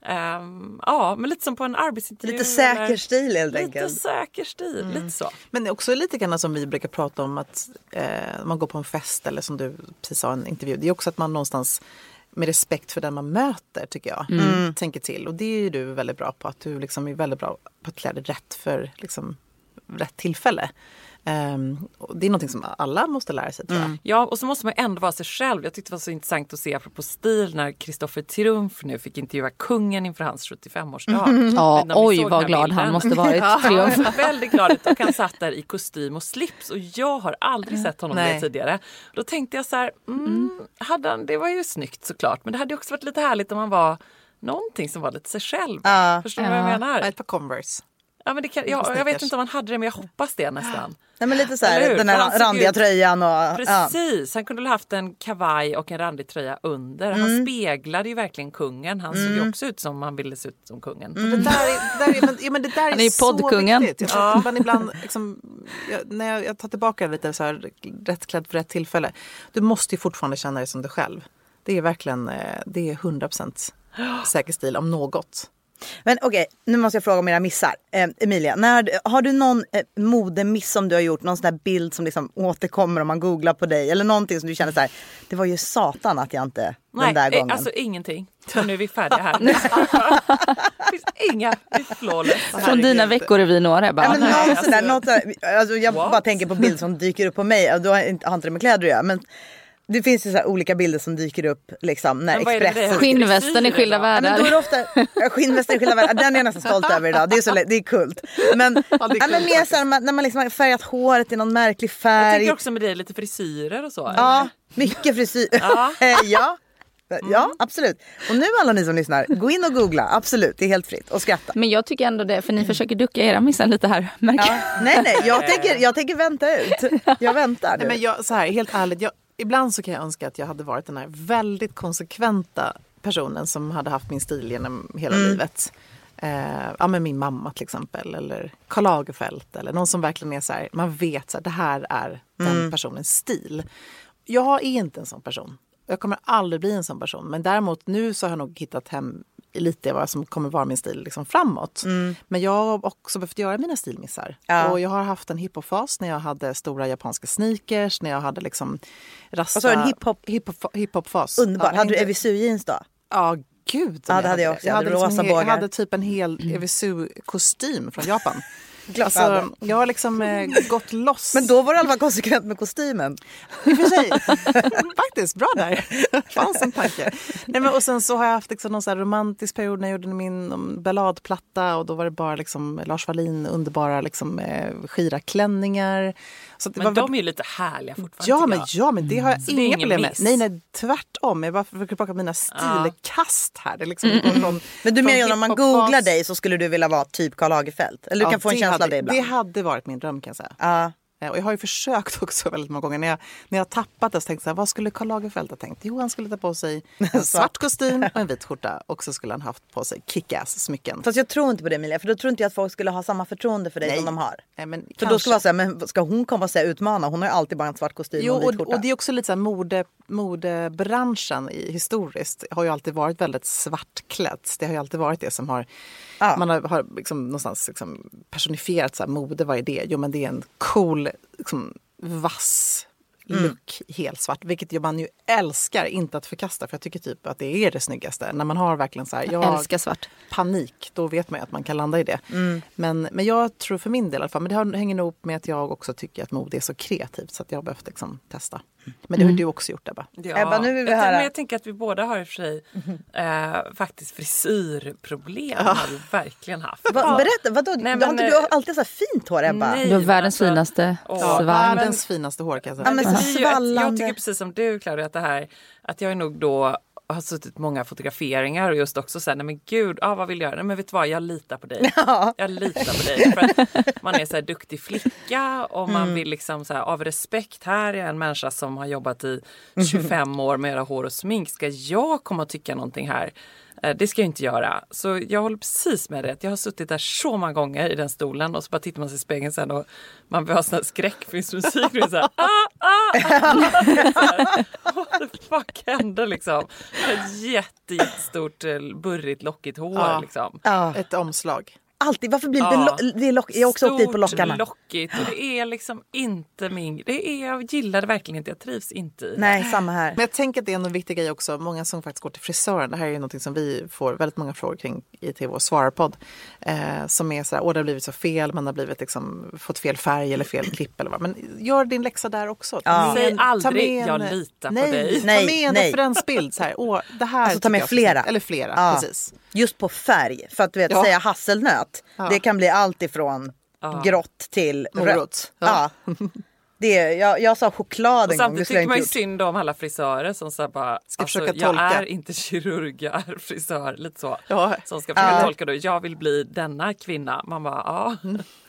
ehm, ja men lite som på en arbetsintervju. Lite säker eller- stil helt Lite enkelt. säker stil, Mm. lite så. Men också lite grann som vi brukar prata om att eh, man går på en fest eller som du precis sa i en intervju. Det är också att man någonstans med respekt för den man möter tycker jag. Tänker till. Och det är ju du väldigt bra på. Att du liksom är väldigt bra på att klä dig rätt för liksom, rätt tillfälle. Och det är någonting som alla måste lära sig tror jag. Ja, och så måste man ändå vara sig själv. Jag tyckte det var så intressant att se apropå stil när Kristoffer Triumf nu fick intervjua kungen inför hans 75-årsdag. Ja, Vet ni om ni oj vad glad bilden? han måste varit. Ja, Triumf. han var väldigt glad och han satt där i kostym och slips och jag har aldrig sett honom det tidigare. Då tänkte jag så här, mm, hade han, det var ju snyggt såklart men det hade ju också varit lite härligt om han var någonting som var lite sig själv. Ja. Förstår du vad jag Ja. menar? Ett par Converse. Ja, men det kan, jag, jag vet inte om han hade det men jag hoppas det nästan. Nej, men lite så här, den här randiga ut- tröjan och... Ja. Precis, han kunde väl haft en kavaj och en randig tröja under. Han Mm. speglade ju verkligen kungen. Han såg ju också ut som han ville se ut som kungen. Mm. Det där är, där är, men, ja, men det där Han är ju så poddkungen. viktigt. Jag att man ibland, liksom, jag, när jag, jag tar tillbaka lite så här, rätt klädd för rätt tillfälle. Du måste ju fortfarande känna dig som dig själv. Det är verkligen eh, det är 100% säker stil om något. Men okej, nu måste jag fråga om era missar. Eh, Emilia, när, har du någon eh, modemiss som du har gjort? Någon sån där bild som liksom återkommer om man googlar på dig? Eller någonting som du känner så här, det var ju satan att jag inte den där eh, gången. alltså ingenting. Och nu är vi färdiga här. det finns inga, flawless. Från dina veckorevyn år Ja, men Nej, någon alltså- sån där, något där, alltså jag What? bara tänker på bild som dyker upp på mig. och Då har inte, har inte det med kläder att göra. Men det finns ju så här olika bilder som dyker upp liksom, när Expressen... Skinnvästen i skilda Ja, men världar. då ofta ja, skinnvästen i skilda världar. Den är jag nästan stolt över idag. Det är, så, det är kult. Men, det är ja, men mer så här, när man liksom har färgat håret i någon märklig Jag färg. tänker också med dig lite frisyrer och så. Ja, mycket frisyr. Ja. ja. Ja, absolut. Och nu alla ni som lyssnar, gå in och googla. Absolut, det är helt fritt. Och skratta. Men jag tycker ändå det, för ni försöker ducka era missar lite här. Märker jag. Ja. Nej, nej, jag tänker, jag tänker vänta ut. Jag väntar Nej, nu. men jag, så här, helt ärligt, jag, ibland så kan jag önska att jag hade varit den här väldigt konsekventa personen som hade haft min stil genom hela livet. Eh, ja, men min mamma till exempel eller Karl Lagerfeld eller någon som verkligen är så här, man vet här, det här är den personens stil. Jag är inte en sån person. Jag kommer aldrig bli en sån person. Men däremot nu så har jag nog hittat hem lite vad som kommer vara min stil liksom framåt. Men jag har också behövt göra mina stilmissar. Ja. Och jag har haft en hiphop-fas när jag hade stora japanska sneakers, när jag hade liksom rasta... Vad en hiphop? Hiphop- hiphop-fas. Underbart. Ja, hade du hängde- EVSU-jeans då? Ja, gud. Ja, det hade jag också. Jag hade rosa liksom, he- bågar. jag hade typ en hel Evisu-kostym från Japan. Alltså, jag har liksom eh, gått loss. Men då var fall konsekvent med kostymen. I och för sig. Faktiskt, bra där. fanns en tanke. Nej, men, och sen så har jag haft liksom någon så romantisk period när jag gjorde min balladplatta och då var det bara liksom Lars Wallin, underbara liksom, eh, skiraklänningar. Så att det Men var de är ju lite härliga fortfarande. Ja men, ja, men det har jag är inga problem med. miss. Nej, nej, tvärtom. Jag bara försöker plocka mina stilkast här. Det är liksom från, Mm. Men du från menar om man googlar dig så skulle du vilja vara typ Karl Lagerfeld? Eller du Ja, kan få en känsla hade, av det ibland? Det hade varit min dröm kan jag säga. Eh, Och jag har ju försökt också väldigt många gånger. När jag, när jag tappat det så tänkte jag så här, vad skulle Karl Lagerfeld ha tänkt? Jo, han skulle ta på sig en svart kostym och en vit skjorta. Och så skulle han haft på sig kick-ass smycken. Fast jag tror inte på det Emilia, för då tror inte jag att folk skulle ha samma förtroende för dig Nej. som de har. Nej, men För då kanske. ska vara så här, men ska hon komma och säga utmana? Hon har ju alltid bara en svart kostym Jo, och en vit och, skjorta. och det är också lite så här mode, modebranschen i, historiskt har ju alltid varit väldigt svartklätt. Det har ju alltid varit det som har... Ja. Man har, har liksom någonstans liksom personifierat så här, mode, vad är det? Jo men det är en cool, liksom, vass Mm. look, helt svart. Vilket man ju älskar, inte att förkasta. För jag tycker typ att det är det snyggaste. När man har verkligen så här, jag Älskar svart. panik, då vet man ju att man kan landa i det. Mm. Men, men jag tror för min del i alla fall, men det hänger nog med att jag också tycker att mode är så kreativt så att jag har behövt liksom testa. Men det har du också gjort Ebba. Ja. Ebba, nu vill vi jag, höra. Men jag tänker att vi båda har i och för sig eh, faktiskt frisyrproblem. har vi verkligen haft. Va, berätta, vadå? Nej, har men, inte du eh, har alltid så här fint hår Ebba? nej. Du har världens alltså, finaste åh, svall. Världens finaste hår kan jag säga. Ja, men ju ett, jag tycker precis som du Claudia att det här att jag är nog då har suttit många fotograferingar och just också säga nej men gud, ah, vad vill jag göra? Nej men vet du vad, jag litar på dig. Jag litar på dig. För att man är så här duktig flicka och man Mm. vill liksom så här, av respekt, här är en människa som har jobbat i 25 år med att göra hår och smink. Ska jag komma och tycka någonting här? Eh, Det ska jag inte göra. Så jag håller precis med dig. Jag har suttit där så många gånger i den stolen och så bara tittar man sig i spegeln sen och man vill ha sån här skräckfilmsmusik. Och det är så här, ah, ah! What the fuck hände liksom? Ett jätte, jättestort eh, burrigt lockigt hår Ja. liksom. Ja, Ett omslag. Alltid. Varför blir det, Ja. lo- det är lock, Jag har också åkt dit på Stort, lockarna. lockigt och det är liksom inte min... Det är, jag gillar det verkligen inte. Jag trivs inte i. Nej, samma här. Men jag tänker att det är en viktig grej också. Många som faktiskt går till frisören. Det här är ju något som vi får väldigt många frågor kring i till vår svararpodd. Eh, som är så här, åh det har blivit så fel, man har blivit liksom, fått fel färg eller fel klipp eller vad. Men gör din läxa där också. Ta Ja. Säg en- ta aldrig, med en- "Jag litar på nej, dig." Ta Nej, med en nej. referensbild. Så här, åh, det här Alltså ta med flera. Eller flera, Ja. precis. Just på färg. För att du vet, Ja. säga hasselnöt, Ja. det kan bli allt ifrån grått till Morot. rött. Ja. Ja. Det, jag, jag sa choklad en gång, det jag tycker man ju synd om alla frisörer som så bara, Ska alltså, försöka jag tolka. är inte kirurg, jag är frisör, lite så. Ja. Som ska försöka Ja. tolka då, jag vill bli denna kvinna. Man bara, ja.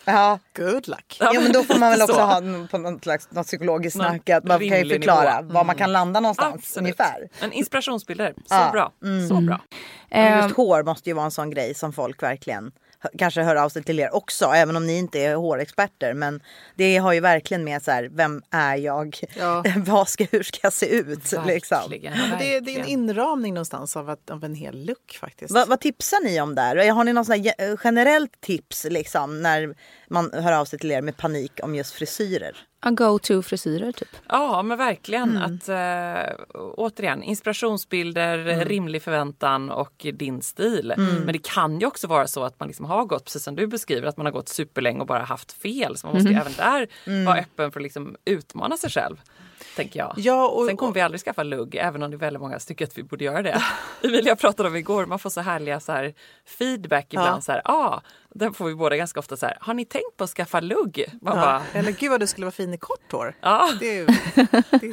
Ja. Good luck. Ja men då får man väl också Så. ha på något slags något psykologiskt Någon snack att man kan ju förklara nivå. var man kan landa någonstans Absolut. ungefär. Men inspirationsbilder, så Ja. bra. Så bra. Eh, just hår måste ju vara en sån grej som folk verkligen kanske hör av sig till er också, även om ni inte är hårexperter. Men det har ju verkligen med så här, vem är jag? Ja. Vad ska, hur ska jag se ut? Liksom. Verkligen, det, är- det är en inramning någonstans av, att, av en hel look faktiskt. Vad, vad tipsar ni om där? Har ni här ge- generellt tips liksom, när man hör av sig till er med panik om just frisyrer? En go-to frisyrer typ. Ja, men verkligen. Mm. Att, äh, återigen, inspirationsbilder, Mm. rimlig förväntan och din stil. Men det kan ju också vara så att man liksom har gått, precis som du beskriver, att man har gått superlänge och bara haft fel. Så man måste ju även där Mm. vara öppen för att liksom utmana sig själv. Tänker jag. Ja, och, Sen kommer vi aldrig skaffa lugg, även om det är väldigt många som tycker att vi borde göra det. Emilia pratade om igår, man får så härliga så här, feedback ibland. Ja. Så här, ah, den får vi båda ganska ofta så här, har ni tänkt på att skaffa lugg? Man Ja. bara, Eller gud vad du skulle vara fin i kort hår. ja. Det, är ju,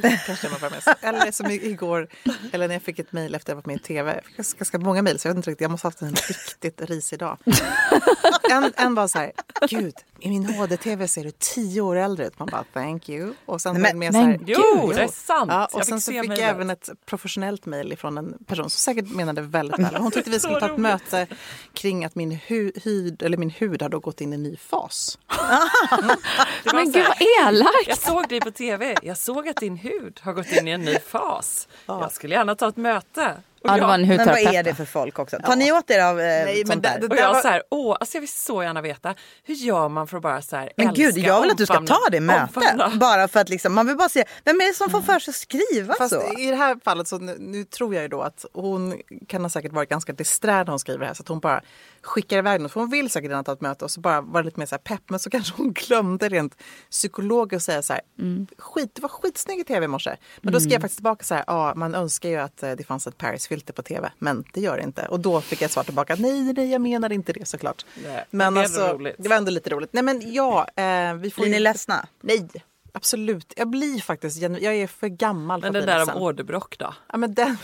det kanske man bara mest. Eller som igår, eller när jag fick ett mejl efter att jag varit med i tv. Jag fick ganska- många mejl så jag vet inte riktigt, jag måste ha haft en riktigt risig dag. En, en var så här, gud, i min HD-tv ser du tio år äldre ut. Man bara thank you. Och sen Men- med men så här, Jo, det är sant. Ja, Jag och sen så se fick jag även ett professionellt mejl från en person som säkert menade väldigt väl. Hon tyckte vi skulle Så ta ett möte kring att min, hu hud, eller min hud har då gått in i en ny fas. Men gud vad elakt! Jag såg dig på tv. Jag såg att din hud har gått in i en ny fas. Jag skulle gärna ta ett möte. Ja, det var en Men vad är det för folk också? Tar ni åt er av eh, Nej, sånt det- där? det- och där jag var- så här, åh, alltså jag vill så gärna veta. Hur gör man för att bara så här Men älska, gud, jag vill att du ska ta det mötet. Bara för att liksom, man vill bara se, vem är det som får för sig att skriva Fast så? i det här fallet så nu, nu tror jag ju då att hon kan ha säkert varit ganska disträ när hon skriver det här så att hon bara skickar iväg något. För hon vill säkert gärna ta ett möte och så bara var det lite mer så här pepp men så kanske hon glömde rent psykologiskt säga så här skit, det var skitsnygg i tv i morse. Men då skrev jag faktiskt tillbaka så här, ja man önskar ju att eh, det fanns ett Paris-filter på tv men det gör det inte. Och då fick jag svar tillbaka, nej, nej jag menar inte det såklart. Nej, men det är alltså, det var ändå lite roligt. Nej men ja, eh, vi får Blir ju... ni ledsna? Nej, absolut. Jag blir faktiskt, jag är för gammal för Men att den bli där om åderbråck då? Ja, men den...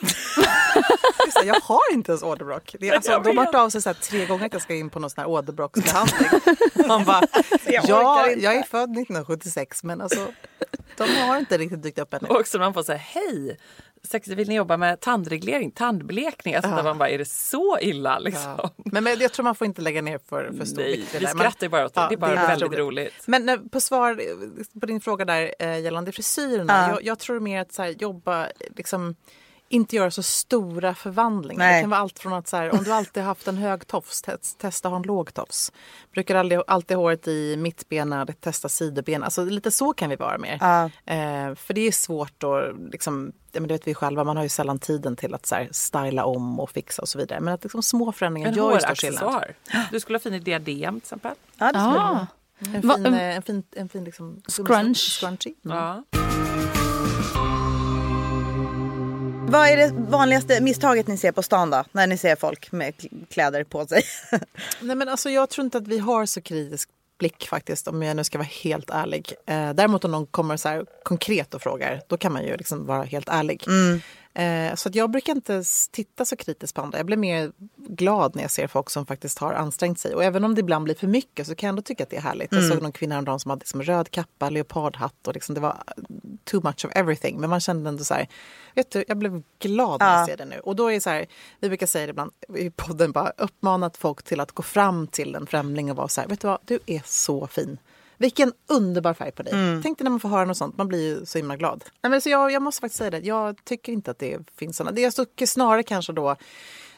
Just det, jag har inte ens åderbråck. Det är, alltså, de har hört av sig så tre gånger att jag ska in på någon sån här åderbråcksbehandling. Man bara, jag ja, orkar inte." jag är född 1976 men alltså de har inte riktigt dykt upp ännu. Och också man får säga hej, vill ni jobba med tandreglering, tandblekning? Alltså där man bara, är det så illa liksom? Ja. Men, men jag tror man får inte lägga ner för, för stor Nej, vikt vi skrattar bara åt det. Ja, det är bara det är väldigt roligt. roligt. Men eh, på svar på din fråga där eh, gällande frisyrerna. Ja. Jag, jag tror mer att så här, jobba, liksom, inte göra så stora förvandlingar. Nej. Det kan vara allt från att så här, om du alltid haft en hög tofs, test, testa att ha en låg tofs. Brukar aldrig, alltid ha håret i mittbena, testa sidobena. Alltså lite så kan vi vara mer. Ja. Eh, för det är svårt att, liksom, men det vet vi själva, man har ju sällan tiden till att så här, styla om och fixa och så vidare. Men att liksom, små förändringar En gör ju stor skillnad. Du skulle ha fin i diadem till exempel. Ja, det skulle Ah. En fin, eh, en fin, en fin liksom, Scrunch. scrunchie. Mm. Ja. Vad är det vanligaste misstaget ni ser på stan då? När ni ser folk med kl- kläder på sig? Nej, men alltså, jag tror inte att vi har så kritisk blick faktiskt om jag nu ska vara helt ärlig. Eh, däremot om någon kommer så här konkret och frågar då kan man ju liksom vara helt ärlig. Eh, så att jag brukar inte titta så kritiskt på andra. Jag blir mer glad när jag ser folk som faktiskt har ansträngt sig. Och även om det ibland blir för mycket så kan jag ändå tycka att det är härligt. Jag såg någon kvinna häromdagen som hade liksom röd kappa, leopardhatt och liksom det var too much of everything. Men man kände ändå så här, vet du, jag blev glad när Ja. jag ser det nu. Och då är det så här, vi brukar säga det ibland i podden, bara uppmanat folk till att gå fram till en främling och vara så här, vet du vad, du är så fin. Vilken underbar färg på dig. Tänk dig när man får höra något sånt, man blir ju så himla glad. Nej, men så jag, jag måste faktiskt säga det, jag tycker inte att det finns sådana. Det jag tycker snarare kanske då,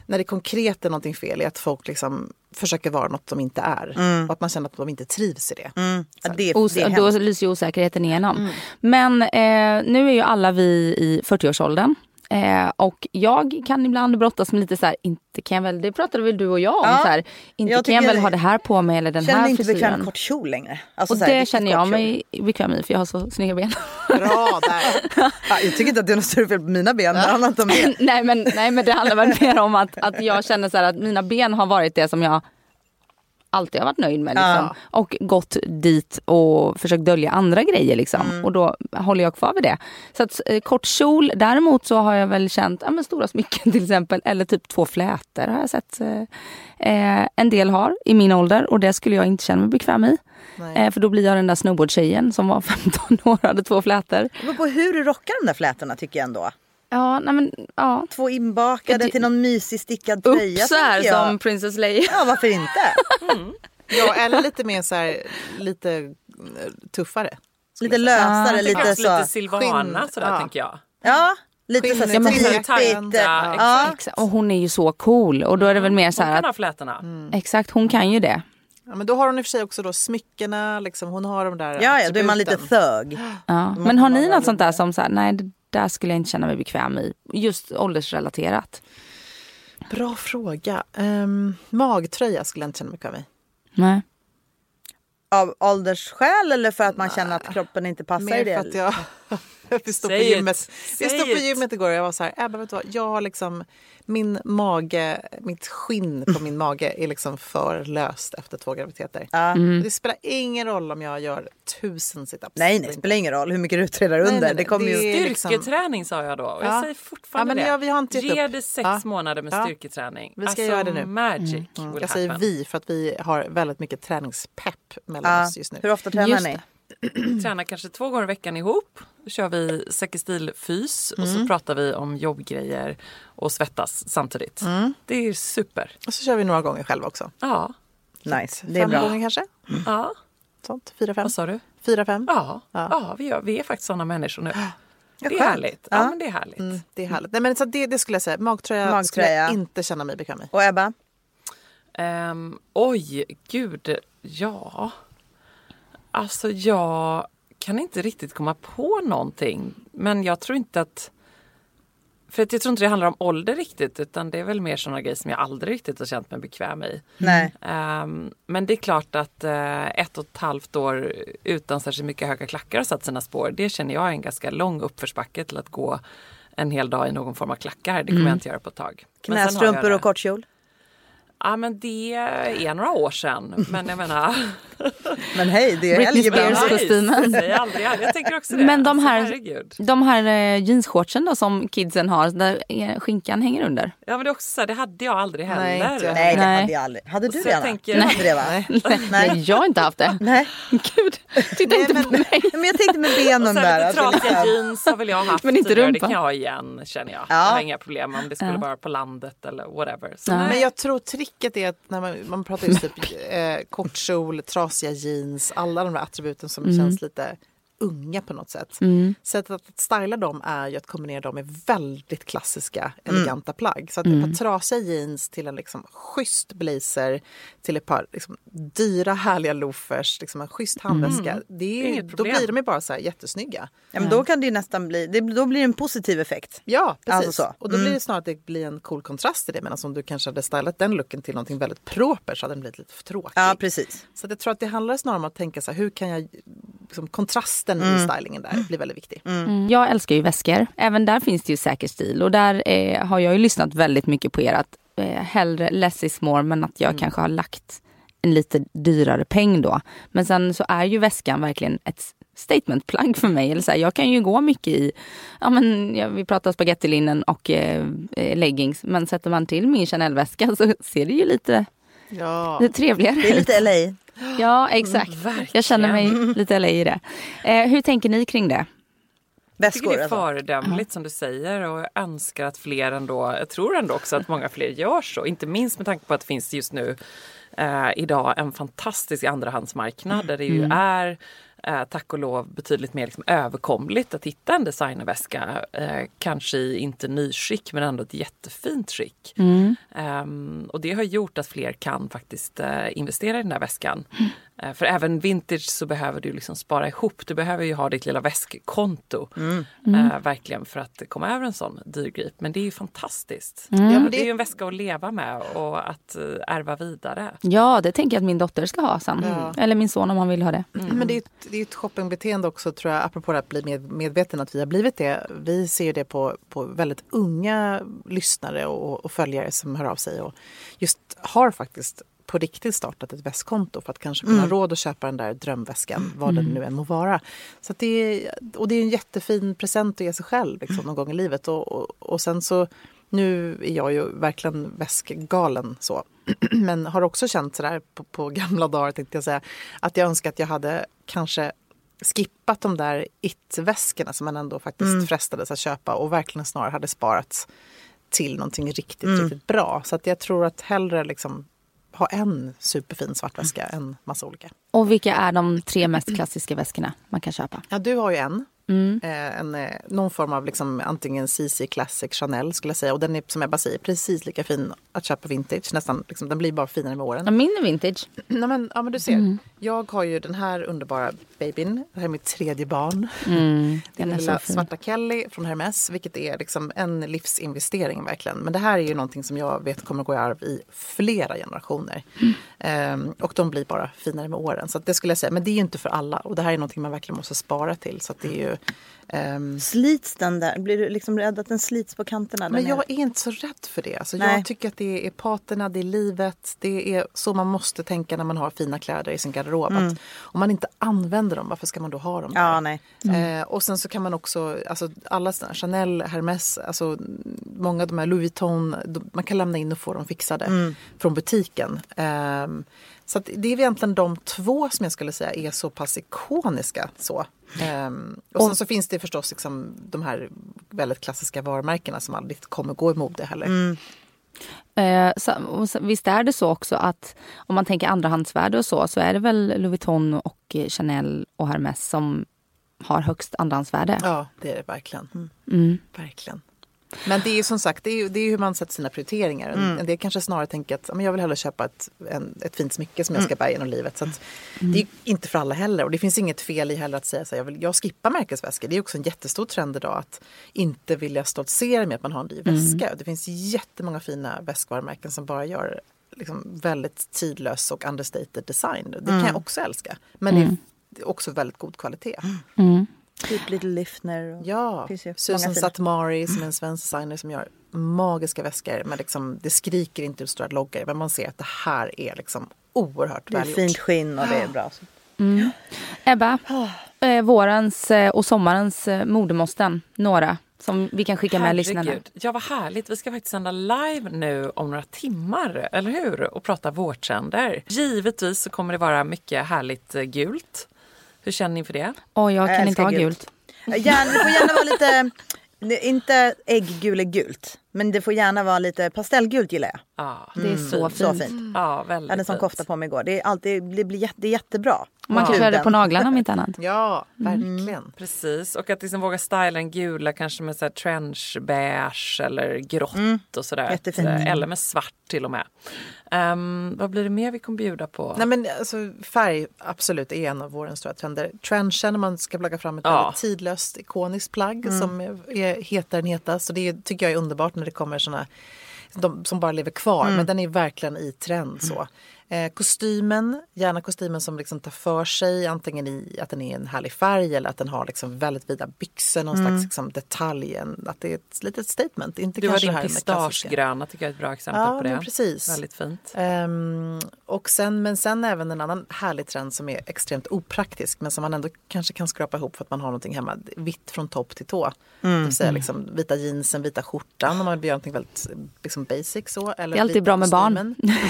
när det konkret är någonting fel, är att folk liksom försöker vara något de inte är. Och att man känner att de inte trivs i det. Ja, det, Os- det då lyser ju osäkerheten igenom. Men eh, nu är ju alla vi i 40-årsåldern. Eh, och jag kan ibland brottas med lite så här, inte kan jag väl, det pratade väl du och jag om, Ja, så här, inte jag kan jag väl ha det här på mig eller den känner mig här inte bekväm frisyren. med kort kjol längre. Alltså, Och så här, det känner jag mig bekväm i för jag har så snygga ben. Bra där! Ja, jag tycker inte att det är något större fel på mina ben. Det handlar inte om det. nej, men, nej men det handlar väl mer om att, att jag känner så här att mina ben har varit det som jag alltid har varit nöjd med. Liksom. Ja. Och gått dit och försökt dölja andra grejer. Liksom. Mm. Och då håller jag kvar vid det. Så att, eh, kort kjol, däremot så har jag väl känt ja, men stora smycken till exempel. Eller typ två flätor har jag sett. Eh, eh, en del har i min ålder och det skulle jag inte känna mig bekväm i. Eh, för då blir jag den där snowboardtjejen som var 15 år och hade två flätor. Beror på hur du rockar de där flätorna tycker jag ändå. Ja, nej men ja. Två inbakade Det- till någon mysig stickad tröja. Upp så jag. som Princess Leia. Ja, varför inte? Ja, eller lite mer så här, lite eh, tuffare. Lite lösare, Ja. lite Kanske lite så. Silvana sådär ja. tänker jag. Ja, lite så Ja, men hon- stripigt. Ja, Ja. Exakt. Och hon är ju så cool. Och då är det väl mer så Hon här kan att, ha flätorna. exakt hon kan ju det. Ja, men då har hon i och för sig också då smyckena, liksom, hon har de där Ja, ja, då är man lite thög. Ja. Men har ni något sånt där som så här, nej där skulle jag inte känna mig bekväm i. Just åldersrelaterat. Bra fråga. Um, magtröja skulle jag inte känna mig bekväm i. Nej. Av åldersskäl eller för att man känner att kroppen inte passar i Mer det? för att jag, vi stod på Say it. gymmet, vi Say stod på it. gymmet igår och jag var så här, Ebba vet du vad, jag har liksom, min mage, mitt skinn på min mage är liksom för löst efter två graviditeter. Ja. Det spelar ingen roll om jag gör tusen situps. Nej, nej, det spelar ingen roll hur mycket du tränar under. nej, nej, det kommer det ju... är- liksom- Styrketräning sa jag då och jag Ja. säger fortfarande Ja, men det. ja, vi har inte gett Ge det sex Ja. månader med Ja. styrketräning. Vi ska alltså, göra det nu. magic will Jag säger happen. vi för att vi har väldigt mycket träningspepp mellan oss just nu. Hur ofta tränar Just ni? Tränar kanske två gånger i veckan ihop. Då kör vi säkerstilfys och Mm. så pratar vi om jobbgrejer och svettas samtidigt. Mm. Det är super. Och så kör vi några gånger själva också. Ja. Nice, det är fem bra. gånger kanske? ja. Sånt. Fyra, fem? Vad sa du? Fyra, fem? Ja, ja. Ja. vi, gör, vi är faktiskt sådana människor nu. Det är härligt. Ja, Ja. men det är härligt. Mm, det är härligt. Nej, men så det, det skulle jag säga. Magtröja, Magtröja. skulle jag inte känna mig bekväm i. Och Ebba? Ehm, oj, gud, ja. Alltså jag kan inte riktigt komma på någonting. Men jag tror inte att... För att jag tror inte det handlar om ålder riktigt utan det är väl mer sådana grejer som jag aldrig riktigt har känt mig bekväm i. Nej. Ehm, men det är klart att eh, ett och ett halvt år utan särskilt mycket höga klackar har satt sina spår. Det känner jag är en ganska lång uppförsbacke till att gå en hel dag i någon form av klackar. Det kommer jag inte göra på ett tag. Knästrumpor och kortkjol? Ja men det är några år sedan. Men jag menar... Men hej, det är Britney. Spears. kostymen. Säg aldrig aldrig. Jag tänker också det. Men de Alltså, här-. De här eh, jeansshortsen då som kidsen har där eh, skinkan hänger under. Ja men det är också så här, det hade jag aldrig heller. Nej, inte jag. Nej, det Nej. hade jag aldrig. Hade du det jag Anna? tänker- hade det va? Nej. Nej. jag har inte haft det. Nej. Gud, titta inte på mig. Men jag tänkte med benen Och sen där. lite det trasiga liksom- jeans har väl jag haft Men inte tidigare. Det kan jag ha igen känner jag. Ja. Jag har inga problem om det skulle Ja. vara på landet eller whatever. Så nej. Men jag tror tricket är att när man, man pratar just typ eh, kortkjol, trasiga jeans, alla de där attributen som Mm. känns lite unga på något sätt. Sättet att styla dem är ju att kombinera dem med väldigt klassiska, eleganta plagg. Så att ett par trasiga jeans till en liksom schysst blazer till ett par liksom dyra härliga loafers, liksom en schysst handväska. Det är, Inget då problem. blir de ju bara så här jättesnygga. Ja, men då kan det ju nästan bli, det, då blir det en positiv effekt. Ja, precis. Alltså så. Och då blir det snarare att det blir en cool kontrast till det. Medan om du kanske hade stylat den looken till någonting väldigt proper så hade den blivit lite för tråkig. Ja, precis. Så att jag tror att det handlar snarare om att tänka så här, hur kan jag, liksom, kontrasten Mm. i stylingen där blir väldigt viktig. Mm. Jag älskar ju väskor. Även där finns det ju säker stil och där eh, har jag ju lyssnat väldigt mycket på er att eh, hellre less is more men att jag kanske har lagt en lite dyrare peng då. Men sen så är ju väskan verkligen ett statementplagg för mig. Eller så här, jag kan ju gå mycket i, ja men ja, vi pratar spagettilinnen och eh, eh, leggings. Men sätter man till min Chanel-väska så ser det ju lite, Ja. lite trevligare Det är lite LA. Ja exakt. Jag känner mig lite LA i det. Eh, hur tänker ni kring det? Jag tycker Väskor det är alltså. föredömligt som du säger och jag önskar att fler ändå, jag tror ändå också att många fler gör så. Inte minst med tanke på att det finns just nu eh, idag en fantastisk andrahandsmarknad där det ju är eh, tack och lov betydligt mer liksom, överkomligt att hitta en designerväska. Eh, kanske i inte nyskick men ändå ett jättefint skick. Ehm, och det har gjort att fler kan faktiskt eh, investera i den där väskan. Eh, för även vintage så behöver du liksom spara ihop. Du behöver ju ha ditt lilla väskkonto. Eh, verkligen för att komma över en sån dyrgrip. Men det är ju fantastiskt. Ja, men Det är ju en väska att leva med och att eh, ärva vidare. Ja, det tänker jag att min dotter ska ha sen. Ja. Eller min son om han vill ha det. Men det är, ett, det är ett shoppingbeteende också tror jag, apropå det att bli med, medveten att vi har blivit det. Vi ser ju det på, på väldigt unga lyssnare och, och följare som hör av sig och just har faktiskt på riktigt startat ett väskkonto för att kanske kunna ha råd att köpa den där drömväskan, vad den nu än må vara. Så det är, och det är en jättefin present att ge sig själv liksom, någon gång i livet. Och, och, och sen så, nu är jag ju verkligen väskgalen så. Men har också känt sådär på, på gamla dagar tänkte jag säga, att jag önskar att jag hade kanske skippat de där it-väskorna som man ändå faktiskt frestades att köpa och verkligen snarare hade sparat till någonting riktigt, riktigt bra. Så att jag tror att hellre liksom ha en superfin svart väska än massa olika. Och vilka är de tre mest klassiska väskorna man kan köpa? Ja, du har ju en. Mm. Eh, en eh, någon form av liksom, antingen CC Classic Chanel skulle jag säga. Och den är som Ebba säger precis lika fin att köpa vintage. Nästan, liksom, den blir bara finare med åren. Ja, min är vintage. Nej, men, ja, men du ser. Jag har ju den här underbara babyn. Det här är mitt tredje barn. Mm, Den är lilla svarta Kelly från Hermes, vilket är liksom en livsinvestering verkligen. Men det här är ju någonting som jag vet kommer gå i arv i flera generationer. Mm. Ehm, och de blir bara finare med åren. Så det skulle jag säga, men det är ju inte för alla. Och det här är någonting man verkligen måste spara till. Så det är ju... ehm, Slits den där? Blir du liksom rädd att den slits på kanterna? men jag är inte så rädd för det. Alltså Nej. jag tycker att det är paterna, det är livet. Det är så man måste tänka när man har fina kläder i sin garderob. Att om man inte använder dem, varför ska man då ha dem? Ja, nej. Eh, och sen så kan man också, alltså alla Chanel, Hermes, alltså många av de här Louis Vuitton, man kan lämna in och få dem fixade från butiken. Ehm, så det är egentligen de två som jag skulle säga är så pass ikoniska. Så. Ehm, och sen så finns det förstås liksom de här väldigt klassiska varumärkena som aldrig kommer gå i mode heller. Eh, så, så, visst är det så också att om man tänker andrahandsvärde och så, så är det väl Louis Vuitton och Chanel och Hermes som har högst andrahandsvärde. Ja, det är det verkligen. Mm. Verkligen. Men det är ju som sagt, det är, det är hur man sätter sina prioriteringar. En- En del kanske snarare tänker att men jag vill hellre köpa ett, en, ett fint smycke som jag ska bära genom livet. Så att, Det är inte för alla heller. Och det finns inget fel i heller att säga så här, jag, vill, jag skippar märkesväskor. Det är också en jättestor trend idag att inte vilja stoltsera med att man har en dyr väska. Det finns jättemånga fina väskvarumärken som bara gör liksom väldigt tidlös och understated design. Det kan jag också älska. Men det är också väldigt god kvalitet. Typ Little Liftner. Och... Ja, Susan. Satmari som är en svensk designer som gör magiska väskor. Men liksom, det skriker inte ut stora loggor men man ser att det här är liksom oerhört Det är välgjort. fint skinn och det är bra. Ebba, eh, vårens eh, och sommarens eh, modemåsten, några som vi kan skicka med lyssnarna. Herregud. Ja, vad härligt. Vi ska faktiskt sända live nu om några timmar, eller hur? Och prata vårtrender. Givetvis så kommer det vara mycket härligt eh, gult. Hur känner ni för det? Åh, jag Jag kan inte älskar ha gult. gult. Gärna, det får gärna vara lite, inte ägggule-gult. Men det får gärna vara lite pastellgult gillar jag. Ja, Det är så fint. Så fint. ja väldigt Jag hade en sån kofta på mig igår. Det är, alltid, det blir jätte, det är jättebra. Man kan Ja. köra det på naglarna om inte annat. Ja, verkligen. Precis, och att liksom våga styla den gula kanske med så här trench beige eller grått och sådär. Jättefint. Eller med svart till och med. Ehm, vad blir det mer vi kommer bjuda på? Nej, men alltså, färg absolut är en av vårens stora trender. Trenchen, man ska plagga fram ett Ja. tidlöst ikoniskt plagg som är hetare än hetast. Det tycker jag är underbart när det kommer såna de som bara lever kvar. Men den är verkligen i trend. så. Eh, kostymen, gärna kostymen som liksom tar för sig antingen i att den är en härlig färg eller att den har liksom väldigt vida byxor, någon slags liksom detalj. Att det är ett litet statement. Inte du har din pistagegröna tycker jag är ett bra exempel Ja, på det. precis. Väldigt fint. Ehm, och sen, men sen även en annan härlig trend som är extremt opraktisk men som man ändå kanske kan skrapa ihop för att man har någonting hemma. Vitt från topp till tå. Det vill säga liksom vita jeansen, vita skjortan om man vill göra någonting väldigt liksom basic så. Eller Det är alltid bra med barn. kostymen.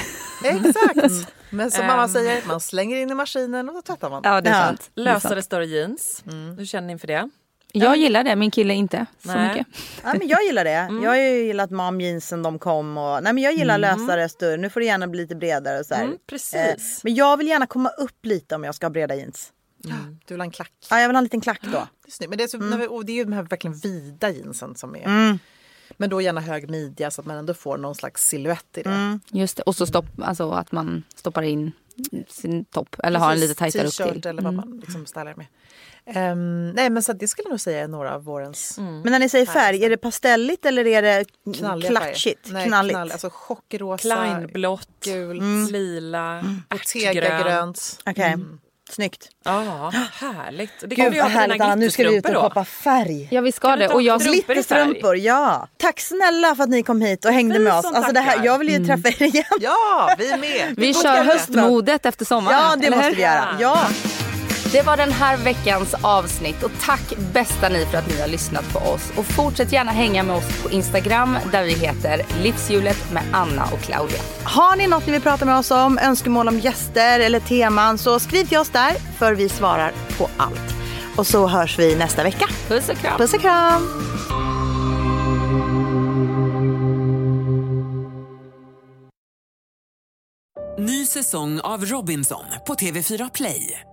Exakt! Men som mamma säger, man slänger in i maskinen och då tvättar man. Ja, det är Ja. sant. Det är sant. Lösare större jeans. Hur känner ni för det? Jag gillar det, min kille inte så Nej. mycket. Ja, men jag gillar det. Jag har ju gillat mom jeansen de kom. Och, nej, men jag gillar lösare, större. Nu får det gärna bli lite bredare. Och så här. Mm, precis. Eh, men jag vill gärna komma upp lite om jag ska ha breda jeans. Du vill ha en klack. Ja, jag vill ha en liten klack då. Det är, snyggt. Men det, är så, när vi- och det är ju de här verkligen vida jeansen som är Mm. Men då gärna hög midja så att man ändå får någon slags silhuett i det. Just det. Och så stopp, alltså att man stoppar in sin topp eller har en lite Precis, tajtare upp t-shirt till. eller vad man liksom stylar med. Ehm, nej men så det skulle jag nog säga är några av vårens Men när ni säger färg, är det pastelligt eller är det knalliga färger. klatschigt? Nej, Knalligt? knall, alltså chockrosa, Kleinblått, gult, lila, ärtgrönt. bottega-grönt. Okej, snyggt. Ja, härligt. Det Gud vi vad härligt Anna, nu ska vi ut och poppa färg. Ja vi ska det. Och jag? Glitterstrumpor, ja! Tack snälla för att ni kom hit och hängde Vi med oss. Alltså det här, jag vill ju träffa er igen. Ja, vi är med! vi ska kör höstmodet efter sommaren. Ja, det måste vi göra. Ja. Det var den här veckans avsnitt och tack bästa ni för att ni har lyssnat på oss. Och fortsätt gärna hänga med oss på Instagram där vi heter Livshjulet med Anna och Claudia. Har ni något ni vill prata med oss om, önskemål om gäster eller teman så skriv till oss där för vi svarar på allt. Och så hörs vi nästa vecka. Puss och kram. Puss och kram! Ny säsong av Robinson på TV4 Play.